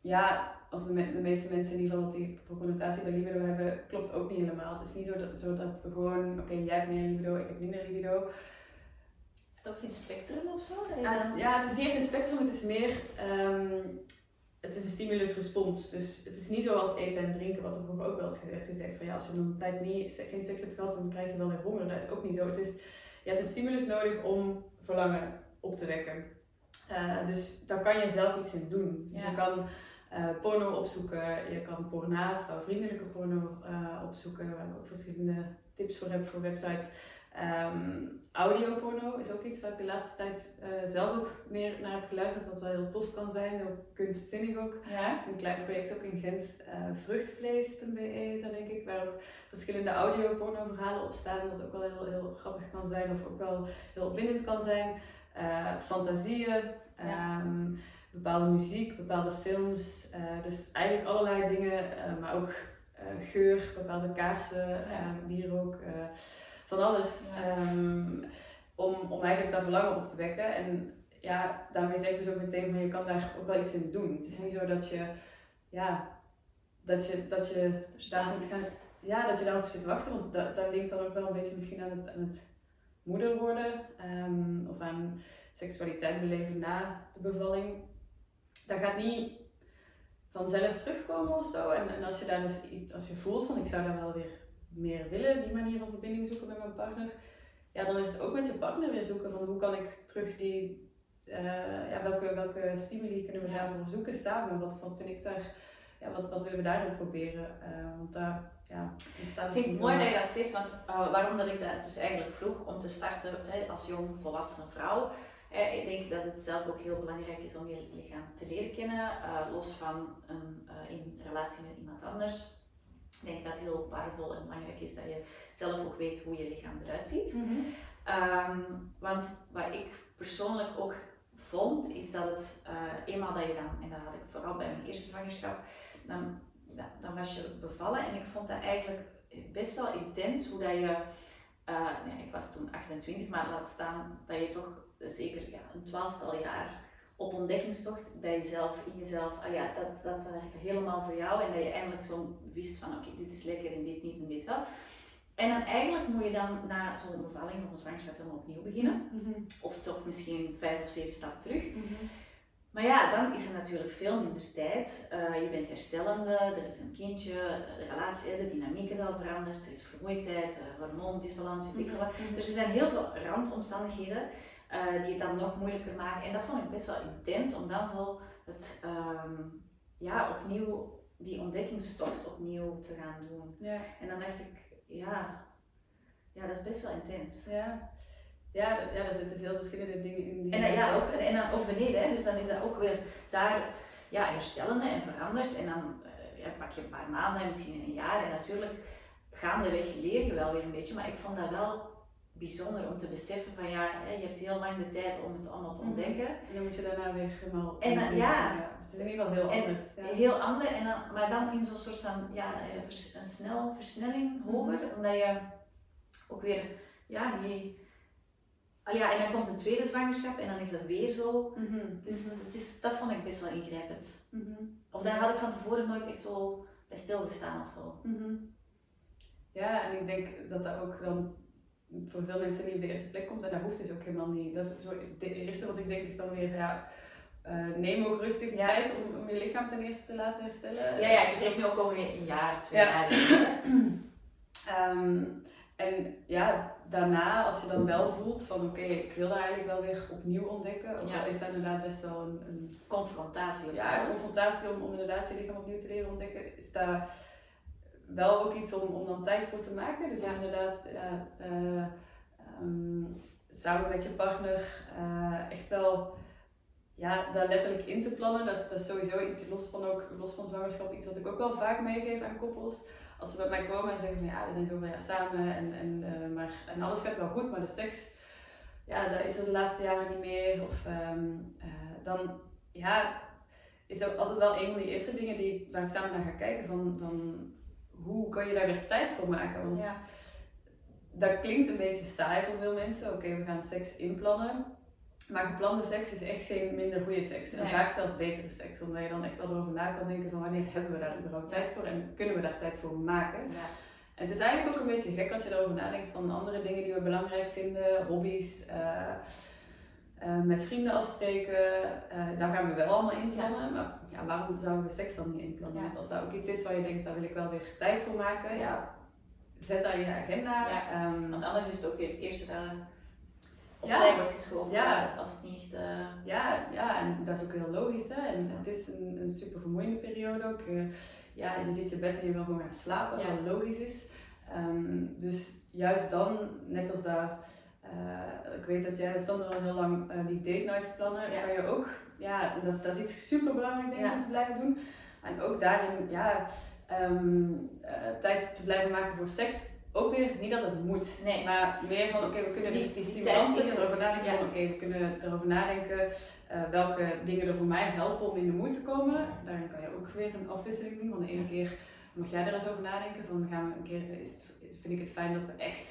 Ja, of de, me de meeste mensen in ieder geval wat die connotatie bij libido hebben, klopt ook niet helemaal. Het is niet zo dat, zo dat we gewoon, oké, okay, jij hebt meer libido, ik heb minder libido. Is het ook geen spectrum of zo? Dat ja, het is niet echt een spectrum, het is meer. Um, het is een stimulus-respons. Dus het is niet zoals eten en drinken, wat er vroeger ook wel eens werd gezegd. Van ja, als je een tijd niet, geen seks hebt gehad, dan krijg je wel weer honger. Dat is ook niet zo. Het is, je hebt een stimulus nodig om verlangen op te wekken. Uh, dus daar kan je zelf iets in doen. Dus Ja. je kan uh, porno opzoeken, je kan porna, vrouwvriendelijke porno uh, opzoeken, waar ik ook verschillende tips voor heb voor websites. Um, audioporno is ook iets waar ik de laatste tijd uh, zelf ook meer naar heb geluisterd, wat wel heel tof kan zijn, heel kunstzinnig ook. Ja. Het is een klein project ook in Gent, uh, vruchtvlees.be heet dat denk ik, waar ook verschillende audioporno verhalen op staan, wat ook wel heel, heel grappig kan zijn of ook wel heel opwindend kan zijn. Uh, fantasieën, Ja. um, bepaalde muziek, bepaalde films, dus eigenlijk allerlei dingen, maar ook geur, bepaalde kaarsen, Ja. wierook van alles. Ja. Um, om, om eigenlijk dat verlangen op te wekken. En ja, daarmee zeg ik dus ook meteen, maar je kan daar ook wel iets in doen. Het is niet zo dat je, ja, dat je, dat je daar moet gaan, ja, dat je daarop zit te wachten. Want dat, dat ligt dan ook wel een beetje misschien aan het, aan het moeder worden. Um, of aan seksualiteit beleven na de bevalling. Dat gaat niet vanzelf terugkomen of zo. En, en als je daar dus iets, als je voelt van ik zou daar wel weer meer willen, die manier van verbinding zoeken met mijn partner, ja, dan is het ook met je partner weer zoeken van hoe kan ik terug die, uh, ja, welke, welke stimuli kunnen we Ja. daarvoor zoeken samen? Wat, wat vind ik daar, ja, wat, wat willen we daarin proberen? Uh, want daar, ja, Ik vind het mooi dat je dat zegt, want uh, waarom dat ik dat dus eigenlijk vroeg om te starten hè, als jong volwassen vrouw. Eh, ik denk dat het zelf ook heel belangrijk is om je lichaam te leren kennen, los van een, in relatie met iemand anders. Ik denk dat het heel waardevol en belangrijk is dat je zelf ook weet hoe je lichaam eruit ziet. Mm -hmm. um, want wat ik persoonlijk ook vond, is dat het uh, eenmaal dat je dan, en dat had ik vooral bij mijn eerste zwangerschap, dan, dan, was je bevallen en ik vond dat eigenlijk best wel intens hoe dat je, uh, nee, ik was toen 28, maar laat staan dat je toch zeker ja, een twaalftal jaar op ontdekkingstocht bij jezelf, in jezelf, ah ja, dat, dat, helemaal voor jou en dat je eigenlijk zo wist van oké, okay, dit is lekker en dit niet en dit wel. En dan eigenlijk moet je dan na zo'n bevalling of een zwangerschap dan opnieuw beginnen. Mm -hmm. Of toch misschien vijf of zeven stappen terug. Mm -hmm. Maar ja, dan is er natuurlijk veel minder tijd. Uh, je bent herstellende, er is een kindje, de relatie, de dynamiek is al veranderd, er is vermoeidheid, uh, hormoondisbalans, weet ik veel wat. Mhm. Dus er zijn heel veel randomstandigheden die het dan nog moeilijker maken. En dat vond ik best wel intens om dan zo het, um, ja, opnieuw, die ontdekkingstocht opnieuw te gaan doen. Ja. En dan dacht ik, ja, ja, dat is best wel intens. Ja. Ja, ja, daar zitten veel verschillende dingen in. Die En dan, ja, ook, en dan ook beneden, hè, dus dan is dat ook weer daar ja, herstellende en veranderd. En dan eh, ja, pak je een paar maanden en misschien een jaar. En natuurlijk, gaandeweg leer je wel weer een beetje. Maar ik vond dat wel bijzonder om te beseffen van ja, je hebt heel lang de tijd om het allemaal te Mhm. ontdekken. En dan moet je daarna weer helemaal. En dan- ja. Het is in ieder geval heel En anders. Ja. Heel ander, en dan, maar dan in zo'n soort van ja, eh, een snel versnelling hoger, omdat je ook weer, ja, die. Ah ja, en dan komt een tweede zwangerschap en dan is dat weer zo. Mhm. Dus het is, dat vond ik best wel ingrijpend. Mhm. Of daar had ik van tevoren nooit echt zo bij stilgestaan of zo. Mhm. Ja, en ik denk dat dat ook dan voor veel mensen niet op de eerste plek komt. En dat hoeft dus ook helemaal niet. Dat is zo, het eerste wat ik denk is dan weer, ja, eh, neem ook rustig Ja. tijd om, om je lichaam ten eerste te laten herstellen. Ja, ja, ik spreek nu ook over een jaar, twee Ja. jaar. Ehm, en ja, daarna, als je dan wel voelt van oké, ik wil daar eigenlijk wel weer opnieuw ontdekken. Ook Ja. al is dat inderdaad best wel een, een Confrontatie. ja, een confrontatie om, om inderdaad je lichaam opnieuw te leren ontdekken, is daar wel ook iets om, om dan tijd voor te maken. Dus Ja. inderdaad ja, eh, ehm, samen met je partner eh, echt wel ja, daar letterlijk in te plannen. Dat is, dat is sowieso iets los van, ook, los van zwangerschap, iets wat ik ook wel vaak meegeef aan koppels. Als ze bij mij komen en zeggen van ja, we zijn zoveel jaar samen en, en, eh, maar, en alles gaat wel goed, maar de seks, ja, dat is er de laatste jaren niet meer. Of ehm, eh, dan, ja, is dat altijd wel een van die eerste dingen die, waar ik samen naar ga kijken. Van, van hoe kan je daar weer tijd voor maken? Want Ja. dat klinkt een beetje saai voor veel mensen. Oké, we gaan seks inplannen. Maar geplande seks is echt geen minder goede seks. En Nee. vaak zelfs betere seks. Omdat je dan echt wel erover na kan denken van wanneer hebben we daar überhaupt tijd voor en kunnen we daar tijd voor maken. Ja. En het is eigenlijk ook een beetje gek als je erover nadenkt van andere dingen die we belangrijk vinden, hobby's, eh, met vrienden afspreken, eh, daar gaan we wel allemaal inplannen. Maar ja, waarom zouden we seks dan niet inplannen? Ja. Als dat ook iets is waar je denkt, daar wil ik wel weer tijd voor maken, ja, zet dat in je agenda. Ja. Ehm, Want anders is het ook weer het eerste dat Ja. opzij wordt geschoven. Ja. Als het niet echt... eh, Ja, ja, en dat is ook heel logisch. Hè? En het is een, een super vermoeiende periode ook. Eh, ja, je zit je bed en je wil gewoon gaan slapen, wat logisch is. Ehm, dus juist dan, net als dat, eh, ik weet dat jij Sander al heel lang eh, die date nights plannen, Ja. kan je ook, ja, dat, is- dat is iets super belangrijk denk ik Ja. om te blijven doen. En ook daarin, ja, ehm, eh, tijd te blijven maken voor seks. Ook weer, niet dat het moet. Nee. Maar meer van, oké, we kunnen Die- dus die die stimulans tijd is is er. erover nadenken Ja. oké, we kunnen erover nadenken welke dingen er voor mij helpen om in de moed te komen. Daarin kan je ook weer een afwisseling doen. Want de ene keer mag jij er eens over nadenken van, gaan we een keer, is het, vind ik het fijn dat we echt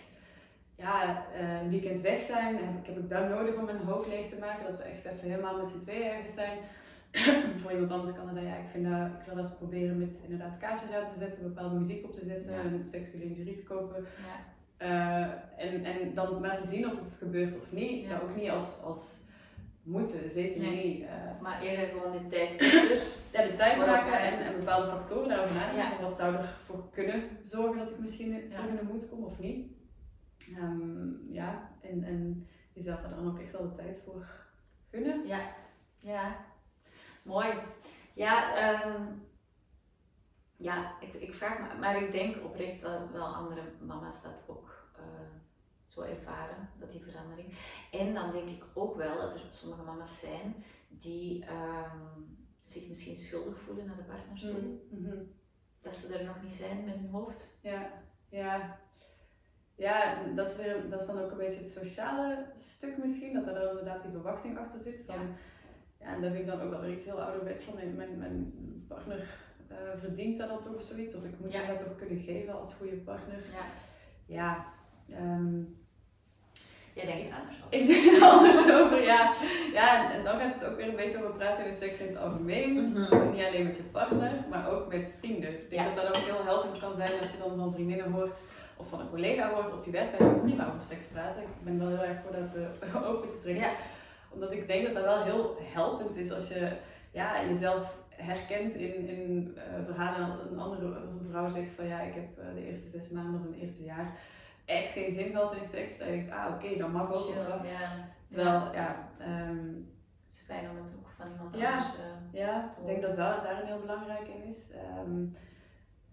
ja, een weekend weg zijn. Heb ik, heb ik dat nodig om mijn hoofd leeg te maken? Dat we echt even helemaal met z'n tweeën ergens zijn. voor iemand anders kan dan zeggen, ja, ik, vind dat, ik wil dat eens proberen met inderdaad kaarsjes aan te zetten, bepaalde muziek op te zetten, Ja. en sexy lingerie te kopen. ja. Eh, en, en dan maar te zien of het gebeurt of niet. Ja. Dat ook niet als, als moeten, zeker Nee. niet. Eh, Maar eerder gewoon de tijd ja, de tijd maken en, en bepaalde factoren daarover nadenken. Ja. Wat zou ervoor kunnen zorgen dat ik misschien Ja. terug in de moed kom of niet. Ehm, ja, en, en jezelf daar dan ook echt wel de tijd voor gunnen. Ja, ja. Mooi. Ja, ehm, ja ik, ik vraag me, maar ik denk oprecht dat wel andere mama's dat ook eh, zo ervaren, dat die verandering. En dan denk ik ook wel dat er sommige mama's zijn die ehm, zich misschien schuldig voelen naar de partner toe. Mhm. Dat ze er nog niet zijn met hun hoofd. Ja, ja. Ja, dat is, weer, dat is dan ook een beetje het sociale stuk misschien, dat er dan inderdaad die verwachting achter zit. Van, ja. en dat vind ik dan ook wel weer iets heel ouderwets van mijn, mijn, partner eh, verdient dat dan toch of zoiets, of ik moet Ja. hem dat toch kunnen geven als goede partner. Ja. Ja, ehm, Jij denkt er anders over. ik denk er anders over, ja. Ja, en, en dan gaat het ook weer een beetje over praten in seks in het algemeen. Mhm. Niet alleen met je partner, maar ook met vrienden. Ik denk Ja. dat dat ook heel helpend kan zijn als je dan van vriendinnen hoort of van een collega hoort op je werk. Kan je ook prima over seks praten. Ik ben wel heel erg voor dat eh, open te trekken. Ja. Omdat ik denk dat dat wel heel helpend is als je ja, jezelf herkent in, in uh, verhalen als een andere als een vrouw zegt van ja, ik heb uh, de eerste zes maanden of een eerste jaar echt geen zin gehad in seks. Dan denk ik, ah oké, okay, dan mag ook. Ja. Terwijl, ja, um, het is fijn om het ook van iemand ja, anders uh, Ja, ik denk dat dat daar een heel belangrijk in is. Um,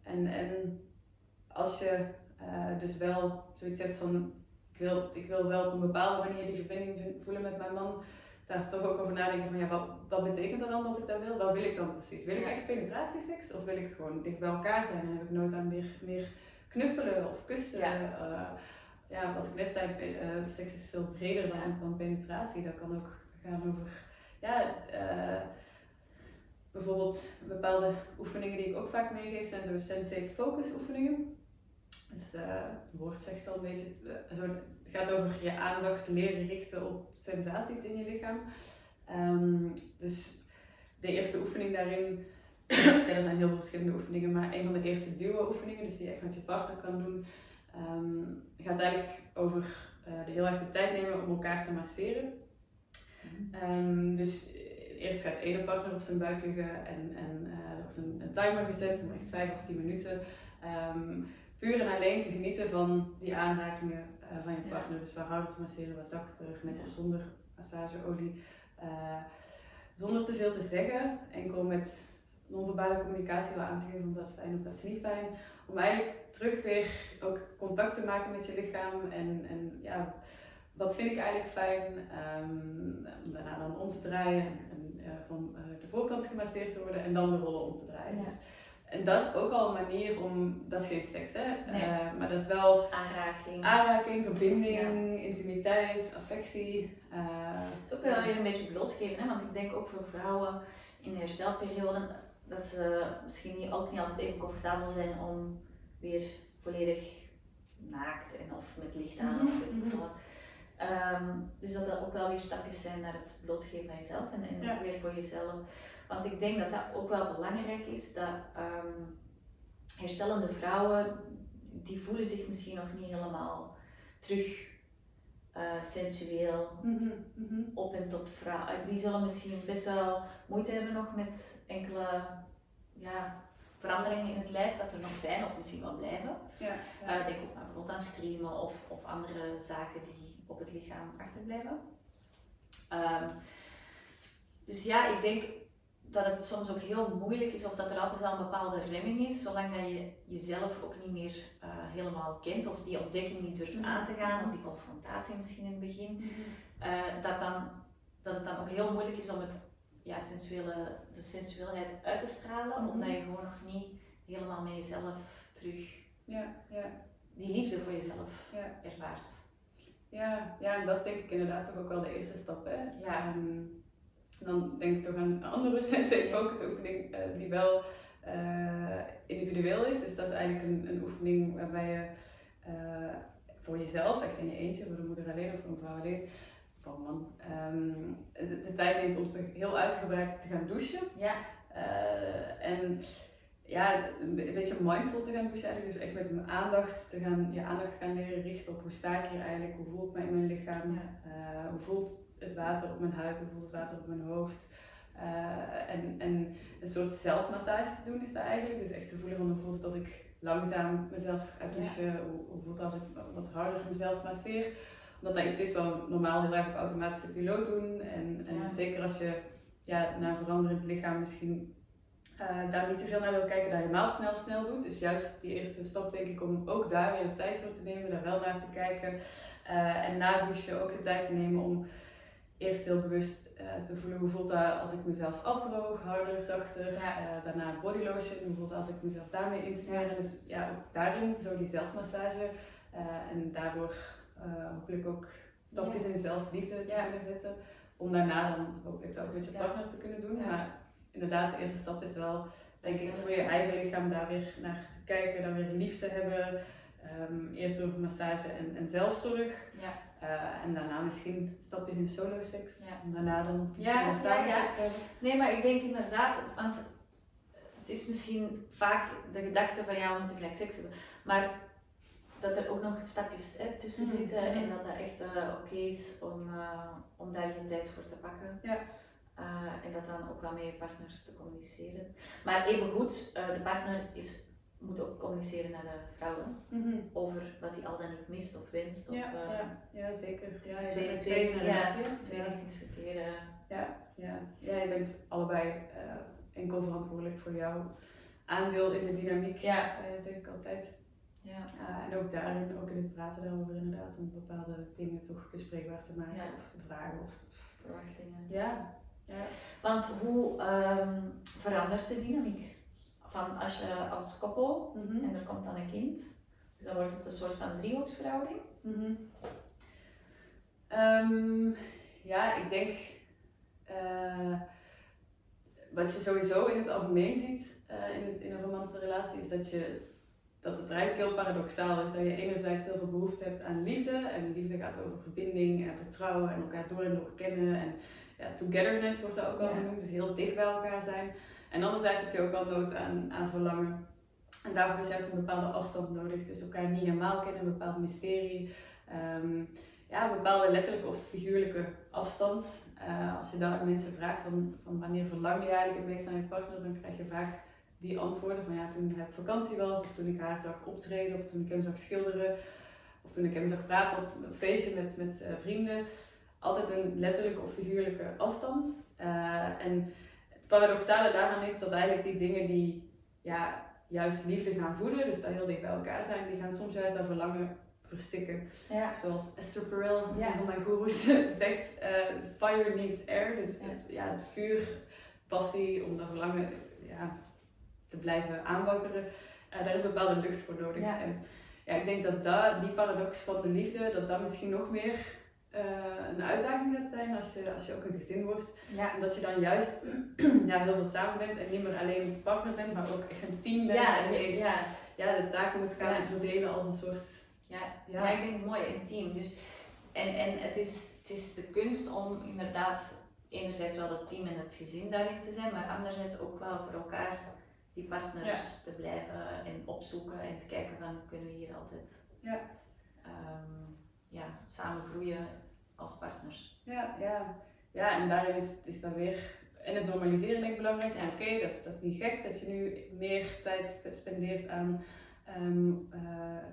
en, en als je dus wel zoiets hebt van, ik wil, ik wil wel op een bepaalde manier die verbinding voelen met mijn man, daar toch ook over nadenken van ja, wat, wat betekent dat dan dat ik dat wil? Wat wil ik dan precies? Wil ik echt penetratieseks of wil ik gewoon dicht bij elkaar zijn en heb ik nooit aan meer, meer knuffelen of kussen? Ja. Uh, ja, wat ik net zei, uh, de seks is veel breder dan, ja. dan penetratie. Dat kan ook gaan over, ja, bijvoorbeeld bepaalde oefeningen die ik ook vaak meegeef zijn zo sensate focus oefeningen. Dus het woord zegt al een beetje, zo het gaat over je aandacht leren richten op sensaties in je lichaam. Um, dus de eerste oefening daarin, ja, er zijn heel veel verschillende oefeningen, maar een van de eerste duo-oefeningen, dus die je echt met je partner kan doen, um, gaat eigenlijk over uh, de heel erg de tijd nemen om elkaar te masseren. Um, dus eerst gaat ene partner op zijn buik liggen en, en er wordt een, een, timer gezet, echt 5 of 10 minuten. Um, puur en alleen te genieten van die aanrakingen uh, van je partner. Ja. Dus wat harder te masseren, wat zachter, met of zonder massageolie. Uh, zonder te veel te zeggen, enkel met non-verbale communicatie wel aan te geven of dat is fijn of dat is niet fijn. Om eigenlijk terug weer ook contact te maken met je lichaam en, en ja, wat vind ik eigenlijk fijn, um, om daarna dan om te draaien en uh, van de voorkant gemasseerd te worden en dan de rollen om te draaien. Ja. Dus en dat is ook al een manier om, dat is geen seks hè, nee. uh, maar dat is wel aanraking, aanraking verbinding, ja. intimiteit, affectie. Uh, het is ook wel weer een beetje blootgeven, hè? want ik denk ook voor vrouwen in de herstelperiode dat ze misschien niet, ook niet altijd even comfortabel zijn om weer volledig naakt en of met licht aan mm -hmm. of weet ik wat. Um, dus dat er ook wel weer stapjes zijn naar het blootgeven van jezelf en, en ja. weer voor jezelf. Want ik denk dat dat ook wel belangrijk is, dat um, herstellende vrouwen, die voelen zich misschien nog niet helemaal terug uh, sensueel, mm -hmm, mm -hmm. op en tot vrouw. Die zullen misschien best wel moeite hebben nog met enkele ja, veranderingen in het lijf dat er nog zijn, of misschien wel blijven. Ja, ja. Uh, denk ook bijvoorbeeld aan streamen of, of andere zaken die op het lichaam achterblijven. Um, dus ja, ik denk dat het soms ook heel moeilijk is of dat er altijd wel een bepaalde remming is, zolang dat je jezelf ook niet meer uh, helemaal kent of die ontdekking niet durft aan te gaan of die confrontatie misschien in het begin, uh, dat, dan, dat het dan ook heel moeilijk is om het, ja, sensuele, de sensueelheid uit te stralen, mm -hmm. omdat je gewoon nog niet helemaal met jezelf terug ja, ja. die liefde voor jezelf ja. ervaart. Ja, ja, en dat is denk ik inderdaad toch ook wel de eerste stap. Hè? Ja. Um, dan denk ik toch aan een andere sensei focus oefening uh, die wel uh, individueel is. Dus dat is eigenlijk een, een oefening waarbij je uh, voor jezelf, echt in je eentje, voor de moeder alleen of voor een vrouw alleen, voor een man, um, de, de, tijd neemt om te, heel uitgebreid te gaan douchen. Ja. en ja, een beetje mindful te gaan douchen eigenlijk. Dus echt met mijn aandacht te gaan, je aandacht te gaan leren richten op hoe sta ik hier eigenlijk, hoe voelt mij in mijn lichaam, ja. hoe voelt het water op mijn huid, hoe voelt het water op mijn hoofd. Uh, en, en een soort zelfmassage te doen is dat eigenlijk. Dus echt te voelen van hoe voelt het als ik langzaam mezelf ga douchen, ja. hoe, hoe, voelt het als ik wat harder mezelf masseer. Omdat dat iets is wat we normaal heel erg op automatische piloot doen. En, en ja. zeker als je ja, naar veranderend lichaam misschien uh, daar niet te veel naar wil kijken, dat je helemaal snel snel doet. Dus juist die eerste stap denk ik om ook daar weer de tijd voor te nemen, daar wel naar te kijken. Uh, en na douchen ook de tijd te nemen om eerst heel bewust uh, te voelen hoe voelt dat als ik mezelf afdroog, harder, zachter. Ja. Uh, daarna body lotion, hoe voelt dat als ik mezelf daarmee insmeer. Ja. Dus ja, ook daarin zo die zelfmassage uh, en daardoor hopelijk ook stapjes ja. in zelfliefde te kunnen zetten. Om daarna dan hopelijk dat ook met je partner te kunnen doen. Maar inderdaad, de eerste stap is wel, denk ik, voor je eigen lichaam daar weer naar te kijken, daar weer liefde hebben. Um, eerst door massage en, en zelfzorg. Ja. Uh, en daarna misschien stapjes in solo seks. Ja. En daarna dan ja, ja, ja. Nee, maar ik denk inderdaad, want het is misschien vaak de gedachte van ja, we moeten gelijk seks hebben. Maar dat er ook nog stapjes hè, tussen Mhm, zitten mhm. en dat dat echt eh, oké is om, eh, om daar je tijd voor te pakken. Ja. Eh, en dat dan ook wel met je partner te communiceren. Maar evengoed, eh de partner is, moet ook communiceren naar de vrouwen Mhm. over wat hij al dan niet mist of wenst. Of, Ja, eh, ja, ja, zeker. Ja, twee- twee- ja, eh. Ja, ja. ja, je bent allebei eh, enkel verantwoordelijk voor jouw aandeel in de dynamiek, Ja. eh, zeg ik altijd. ja. Uh, en ook daarin, ook in het praten daarover inderdaad, om bepaalde dingen toch bespreekbaar te maken of te vragen. Of... verwachtingen. Ja, ja. Want hoe ehm, verandert de dynamiek? Van als je als koppel Mhm. en er komt dan een kind, dus dan wordt het een soort van driehoeksverhouding. Ehm, ja, ik denk eh, wat je sowieso in het algemeen ziet eh, in, het- in een romantische relatie is dat, je, dat het eigenlijk heel paradoxaal is. Dat je enerzijds heel veel behoefte hebt aan liefde en liefde gaat over verbinding en vertrouwen en elkaar door en door kennen en ja, togetherness wordt dat ook wel Ja. genoemd, dus heel dicht bij elkaar zijn. En anderzijds heb je ook wel nood aan, aan verlangen. En daarvoor is juist een bepaalde afstand nodig. Dus elkaar niet helemaal kennen, een bepaald mysterie. Ehm, ja, een bepaalde letterlijke of figuurlijke afstand. Eh, als je dat aan mensen vraagt, van wanneer verlang je eigenlijk het meest aan je partner, dan krijg je vaak die antwoorden van ja, toen hij op vakantie was, of toen ik haar zag optreden, of toen ik hem zag schilderen, of toen ik hem zag praten op een feestje met, met eh, vrienden. Altijd een letterlijke of figuurlijke afstand. Eh, en paradoxale daaraan is dat eigenlijk die dingen die ja, juist liefde gaan voeden, dus dat heel dicht bij elkaar zijn, die gaan soms juist dat verlangen verstikken. Ja. Zoals Esther Perel, Ja. een van mijn goeroes, zegt, eh, fire needs air. Dus Ja. ja. het vuur, passie, om dat verlangen ja, te blijven aanwakkeren, eh, daar is bepaalde lucht voor nodig. Ja. En ja, ik denk dat, dat die paradox van de liefde, dat dat misschien nog meer eh, een uitdaging gaat zijn als je, als je ook een gezin wordt. Ja. Omdat je dan juist ja, heel veel samen bent en niet meer alleen partner bent, maar ook echt een team bent. Ja, en ineens ja, ja, de taken moet gaan verdelen als een soort... ja. Ja. ik denk mooi intiem. Dus, en en het, is, het is de kunst om inderdaad enerzijds wel dat team en het gezin daarin te zijn, maar anderzijds ook wel voor elkaar die partners Ja. te blijven en opzoeken en te kijken van kunnen we hier altijd Ja. Ja, samen groeien als partners. Ja, ja. ja en daarin is, is dan weer en het normaliseren denk ik belangrijk. Ja. Oké, dat, is, dat is niet gek dat je nu meer tijd spe- spendeert aan eh,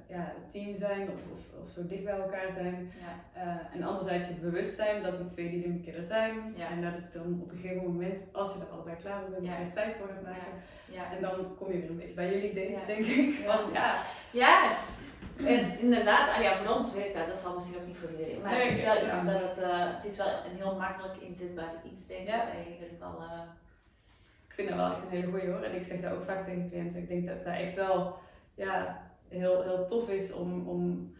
ja, team zijn of, of, of zo dicht bij elkaar zijn. Ja. Eh, en anderzijds je bewust zijn dat die twee dynamieken er zijn. Ja. En dat is dan op een gegeven moment, als je er allebei klaar voor bent, Ja. er tijd voor gaat maken. Ja. En dan kom je weer een beetje bij jullie dates, denk ik. Van, ja, Ja, en inderdaad, ah ja, voor ons werkt dat, dat zal misschien ook niet voor iedereen, maar Nee, het is wel iets dat het, eh, het is wel een heel makkelijk inzetbaar iets, denk ik, Ja. dat je in ieder geval, ik vind dat wel echt een hele goeie hoor. En ik zeg dat ook vaak tegen cliënten. Ik denk dat dat echt wel ja, heel, heel tof is om, om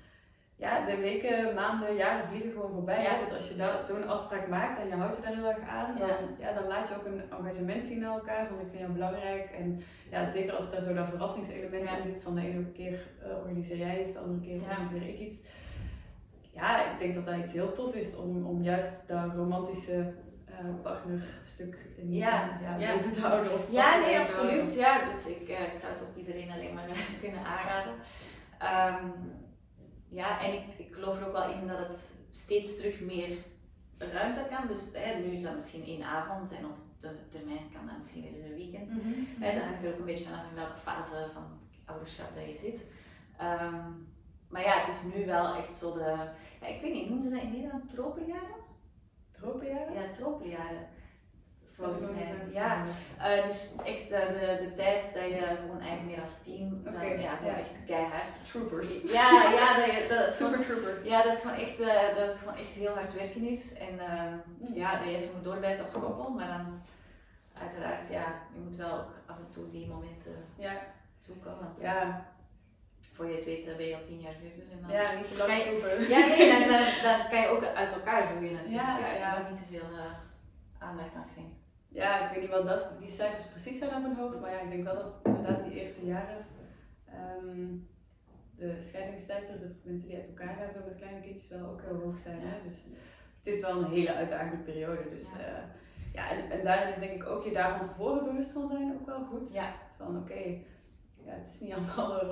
ja, de weken, maanden, jaren vliegen gewoon voorbij. Ja. Dus als je daar zo'n afspraak maakt en je houdt je daar heel erg aan, dan, Ja. ja. dan laat je ook een engagement zien naar elkaar. Van ik vind jou belangrijk. En ja, zeker als er zo dat verrassingselement Ja. in zit van de ene keer eh, organiseer jij iets, de andere keer organiseer ik iets. Ja, ik denk dat dat iets heel tof is om, om juist dat romantische eh, partnerstuk in Ja, ja, te houden. Of Ja, nee, absoluut. Ja, dus ik, eh, ik zou het ook iedereen alleen maar kunnen aanraden. Ehm, ja, en ik, ik geloof er ook wel in dat het steeds terug meer ruimte kan. Dus hè, nu is dat misschien één avond en op de termijn kan dat misschien weer eens een weekend. Mhm. Hè, dat hangt er ook een beetje vanaf in welke fase van ouderschap dat je zit. Ehm, maar ja, het is nu wel echt zo de, ja, ik weet niet, noemen ze dat in Nederland tropenjaren? Tropenjaren? Ja, tropenjaren. Volgens mij. Ja, eh, dus echt eh, de, de tijd dat je gewoon eigenlijk meer als team, dan, Oké, ja, gewoon ja. echt keihard. Troopers. Ja, ja, dat, je, dat, het Super trooper. ja, dat het gewoon echt, eh, dat het gewoon echt heel hard werken is. En ehm, ja, dat je even moet doorbijten als koppel, maar dan uiteraard, ja, je moet wel ook af en toe die momenten Ja, zoeken, want ja. voor je het weet ben je al tien jaar verder. En dan, ja, niet te lang je-. Ja, nee, dan, dan, dan kan je ook uit elkaar groeien natuurlijk. Ja, als je daar niet te veel aandacht aan schenkt. Ja, ik weet niet wat dat, die cijfers precies zijn op mijn hoofd, maar ja, ik denk wel dat inderdaad die eerste jaren ehm, de scheidingscijfers of mensen die uit elkaar gaan zo met kleine kindjes wel ook heel hoog zijn. Hè? Dus het is wel een hele uitdagende periode. Dus Ja. ja, en, en daarin is denk ik ook je daar van tevoren bewust van zijn ook wel goed. Ja. Van oké, ja, het is niet allemaal en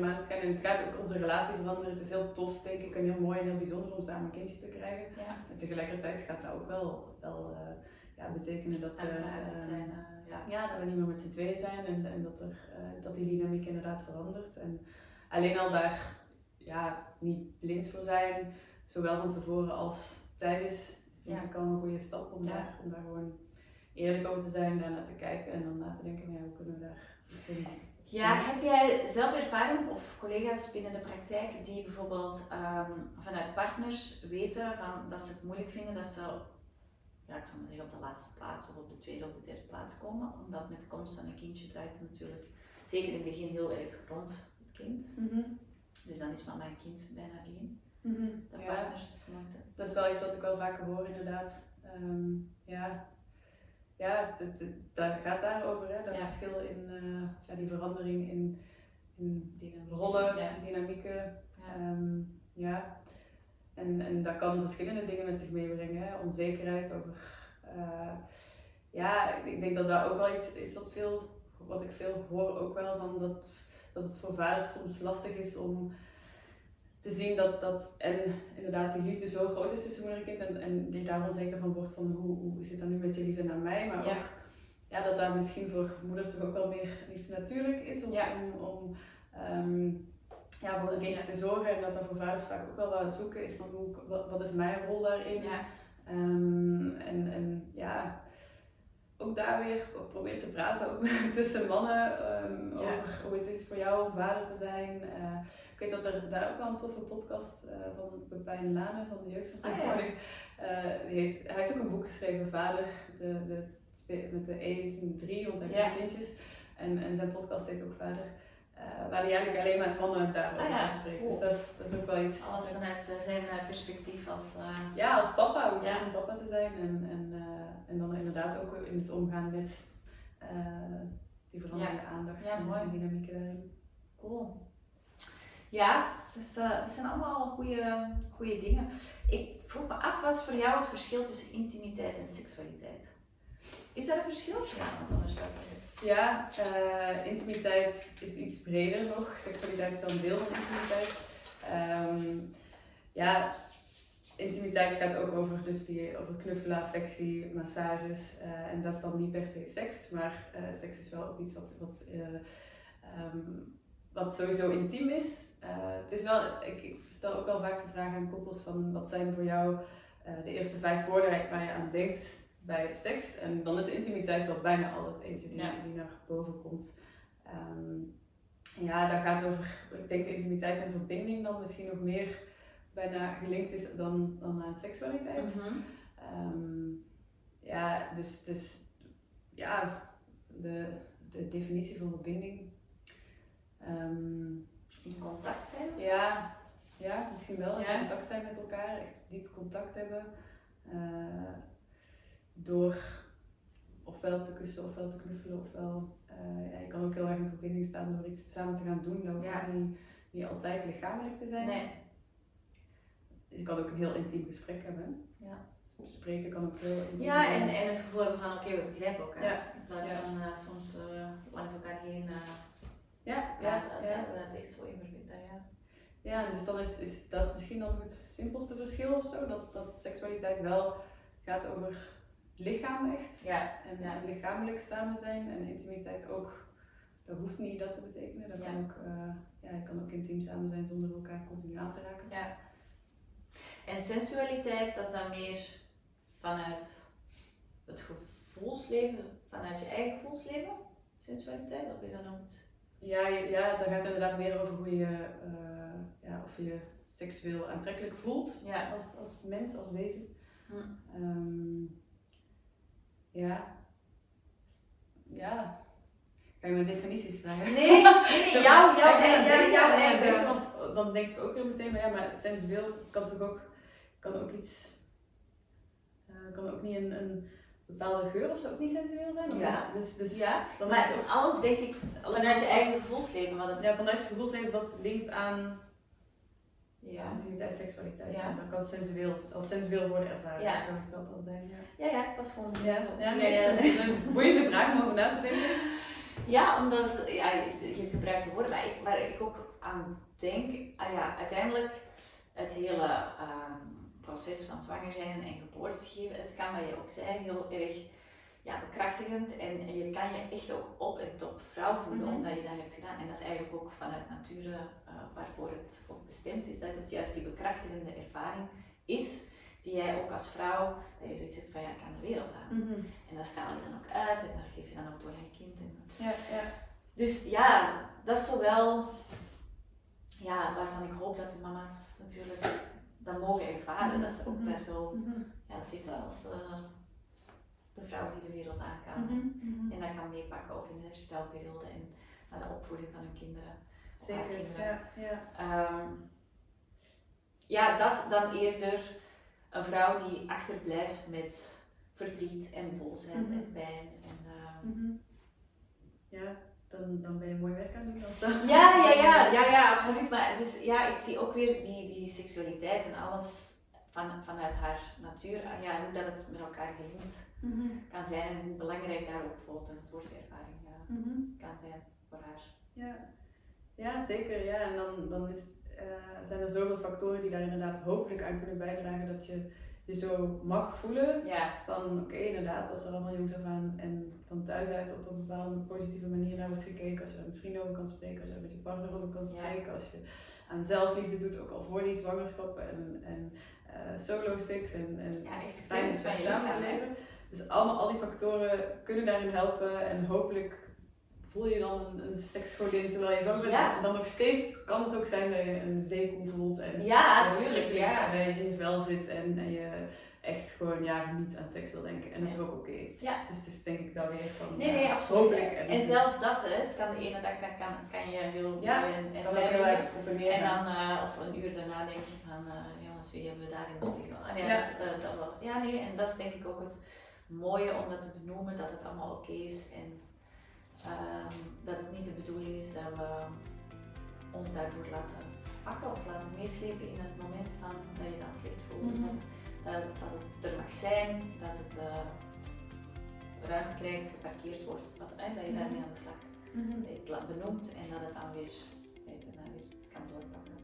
maneschijn. En het gaat ook onze relatie veranderen. Het is heel tof, denk ik, en heel mooi en heel bijzonder om samen een kindje te krijgen. Ja. En tegelijkertijd gaat dat ook wel, wel uh, ja, betekenen dat we, zijn, uh, ja. ja. dat we niet meer met z'n tweeën zijn en, en dat, er, dat die dynamiek inderdaad verandert. En alleen al daar ja, niet blind voor zijn, zowel van tevoren als tijdens, is denk ik al een goede stap om, daar, om daar gewoon eerlijk over te zijn, daar naar te kijken en dan na te denken, ja, hoe kunnen we daar ja, heb jij zelf ervaring of collega's binnen de praktijk die bijvoorbeeld um, vanuit partners weten van, dat ze het moeilijk vinden dat ze, ja, ik zou maar zeggen, op de laatste plaats of op de tweede of de derde plaats komen? Omdat met de komst van een kindje draait het natuurlijk zeker in het begin heel erg rond het kind. Mm -hmm. Dus dan is mama en kind bijna één. Mm -hmm. Dat ja. partners Dat is wel iets wat ik wel vaker hoor inderdaad. Um, ja, ja, dat gaat daarover, hè, dat Ja. verschil in uh, ja, die verandering in, in Dynamiek. rollen, Ja. dynamieken. Ja. Ehm, ja. En, en dat kan verschillende dingen met zich meebrengen. Hè. Onzekerheid over. eh, ja, ik denk dat dat ook wel iets is wat, veel, wat ik veel hoor ook wel van dat, dat het voor vaders soms lastig is om te zien dat, dat en inderdaad die liefde zo groot is tussen moeder en kind en, en die daar onzeker van wordt van hoe, hoe zit dat nu met je liefde naar mij, maar Ja. ook ja, dat daar misschien voor moeders toch ook wel meer iets natuurlijk is om, Ja. om, om ehm, ja, voor een kindje te zorgen en dat dat voor vaders vaak ook wel wat zoeken is van hoe, wat, wat is mijn rol daarin. Ja. Ehm, en, en ja, ook daar weer probeer te praten ook tussen mannen ehm, Ja. over hoe het is voor jou om vader te zijn. Eh, ik weet dat er daar ook wel een toffe podcast eh, van Pepijn Lane van de jeugdvertegenwoordiger. eh, die heet, hij heeft ook een boek geschreven, Vader, de, de, met de E is een drie, want hij heeft Ja. kindjes. En, en zijn podcast heet ook Vader. Eh, waar hij eigenlijk alleen maar mannen daarover Ah ja, spreekt. cool. Dus dat is, dat is ook wel iets. Alles vanuit zijn eh, perspectief als. eh, Ja, als papa, hoe het Ja. om papa te zijn. En, en, en dan inderdaad ook in het omgaan met die veranderende aandacht Ja, en de dynamieken daarin. Cool. Ja, dus dat zijn allemaal goede, goede dingen. Ik vroeg me af, wat is voor jou het verschil tussen intimiteit en seksualiteit? Is dat een verschil? Ja, anders. Ja, eh, intimiteit is iets breder nog. Seksualiteit is wel een deel van intimiteit. Ehm, ja, intimiteit gaat ook over, dus die, over knuffelen, affectie, massages. eh, en dat is dan niet per se seks, maar eh, seks is wel ook iets wat, wat, eh, ehm, wat sowieso intiem is. Eh, het is wel, ik, ik stel ook wel vaak de vraag aan koppels van wat zijn voor jou eh, de eerste vijf woorden waar je aan denkt bij seks. En dan is intimiteit wel bijna altijd eentje die, Ja. die naar boven komt. Ehm, ja, dat gaat over, ik denk intimiteit en verbinding dan misschien nog meer bijna gelinkt is dan, dan aan seksualiteit. Mhm. Ehm, ja, dus, dus ja, de, de definitie van verbinding. Ehm, In contact zijn? ja, ja, misschien wel. In contact zijn met elkaar, echt diep contact hebben. eh, door ofwel te kussen, ofwel te knuffelen, ofwel. eh, ja, je kan ook heel erg in verbinding staan door iets samen te gaan doen. Dat hoeft Ja. niet, niet altijd lichamelijk te zijn. Nee. Dus je kan ook een heel intiem gesprek hebben. Ja. Spreken kan ook heel intiem Ja, en, en het gevoel hebben van oké, we begrijpen elkaar. Ja. In plaats van eh, soms eh, langs elkaar heen. Ja, ja, ja, dat, echt zo in verbinden. Ja. Ja, dus dan is, is dat is misschien dan het simpelste verschil of zo. Dat, dat seksualiteit wel gaat over lichaam echt. Ja. En, Ja. lichamelijk samen zijn en intimiteit ook. Dat hoeft niet dat te betekenen. Dat Ja. kan ook, eh, ja, je kan ook intiem samen zijn zonder elkaar continu aan te raken. Ja. En sensualiteit, dat is dan meer vanuit het gevoelsleven, vanuit je eigen gevoelsleven? Sensualiteit, of is dat nog iets? Ja, ja, dat gaat inderdaad meer over hoe je, eh, ja, of je je seksueel aantrekkelijk voelt Ja. als, als mens, als wezen. Hm. Ehm, ja. Ja. Ga je me definities vragen? Nee, nee, jouw, jouw, denken, want dan denk ik ook weer meteen, maar ja, maar sensueel kan toch ook, kan ook iets, eh, kan ook niet een, een bepaalde geur of zo ook niet sensueel zijn? Of Ja. Dus, dus Ja, dan Maar ook, alles denk ik Alles vanuit je wat- eigen gevoelsleven. Wat het, ja, vanuit je gevoelsleven dat linkt aan ja. intimiteit, seksualiteit. Ja. Dan kan sensueel, als sensueel worden ervaren. Ja. Zo zou het dan zijn, ja. ja, ja, ik was gewoon Ja, ja, nee, ja. het is een boeiende vraag om over na te denken. Ja, omdat ja, je, gebruikt de woorden, maar ik, waar ik ook aan denk, ah ja, uiteindelijk het hele ehm, proces van zwanger zijn en geboorte geven, het kan, wat je ook zei, heel erg ja, bekrachtigend en je kan je echt ook op en top vrouw voelen Mhm. omdat je dat hebt gedaan. En dat is eigenlijk ook vanuit nature eh, waarvoor het ook bestemd is, dat het juist die bekrachtigende ervaring is, die jij ook als vrouw, dat je zoiets hebt van ja, ik kan de wereld aan. Mhm. En dat straal je dan ook uit en dat geef je dan ook door aan je kind. En, Ja, ja. dus ja, dat is zowel ja, waarvan ik hoop dat de mama's natuurlijk dat mogen ervaren, dat ze ook Mhm. daar zo Mhm. ja, zitten als eh, de vrouw die de wereld aan kan. Mhm. Mhm. En dat kan meepakken ook in de herstelperiode en naar de opvoeding van hun kinderen. Zeker, kinderen. ja. ja. Ehm, ja, dat dan eerder een vrouw die achterblijft met verdriet en boosheid Mhm. en pijn. En, ehm. Ja, dan, dan ben je mooi werk aan het doen. Ja, ja, ja, ja, ja, absoluut. Maar dus ja, ik zie ook weer die, die seksualiteit en alles van, vanuit haar natuur. Ah, Ja, hoe dat het met elkaar gelinkt Mhm. kan zijn en hoe belangrijk daar ook een geboorteervaring ja, Mhm. kan zijn voor haar. Ja. ja, zeker. Ja. En dan, dan is, eh, zijn er zoveel factoren die daar inderdaad hopelijk aan kunnen bijdragen dat je je zo mag voelen. Ja, Van oké, inderdaad, als er allemaal jongs af aan en van thuis uit op een bepaalde positieve manier naar wordt gekeken, als je er met vrienden over kan spreken, als je er met je partner over kan Ja. spreken, als je aan zelfliefde doet, ook al voor die zwangerschap en, en solo sticks en, en Ja, echt fijn kennis van je samen lichaam, hè? leven. Dus allemaal, al die factoren kunnen daarin helpen en hopelijk voel je dan een, een seksgodin terwijl je zwanger bent. Ja. Dan nog steeds kan het ook zijn dat je een zeekoe voelt en ja schrikkelijk Ja. en dat je in je vel zit en, en je echt gewoon ja, niet aan seks wil denken. En dat is ook oké. Ja. Dus het is denk ik daar weer van. Nee, nee, absoluut. Hopelijk. En, zelfs dat, het kan de ene dag kan, kan, kan je heel Ja, mooi en, en dan, eh, of een uur daarna denk je van, eh, jongens, wie hebben we daar in de spiegel? Ah, nee, Ja. eh, dat wel. ja, nee, en dat is denk ik ook het mooie om dat te benoemen, dat het allemaal oké is. En ehm, dat het niet de bedoeling is dat we ons daardoor laten pakken of laten meeslepen in het moment van dat je dat slecht voelt. Mhm. dat, dat het er mag zijn, dat het eh, ruimte krijgt, geparkeerd wordt, dat, eh, dat je daarmee aan de slag Mhm. la- benoemt en dat het dan weer, dat je het dan weer kan doorpakken.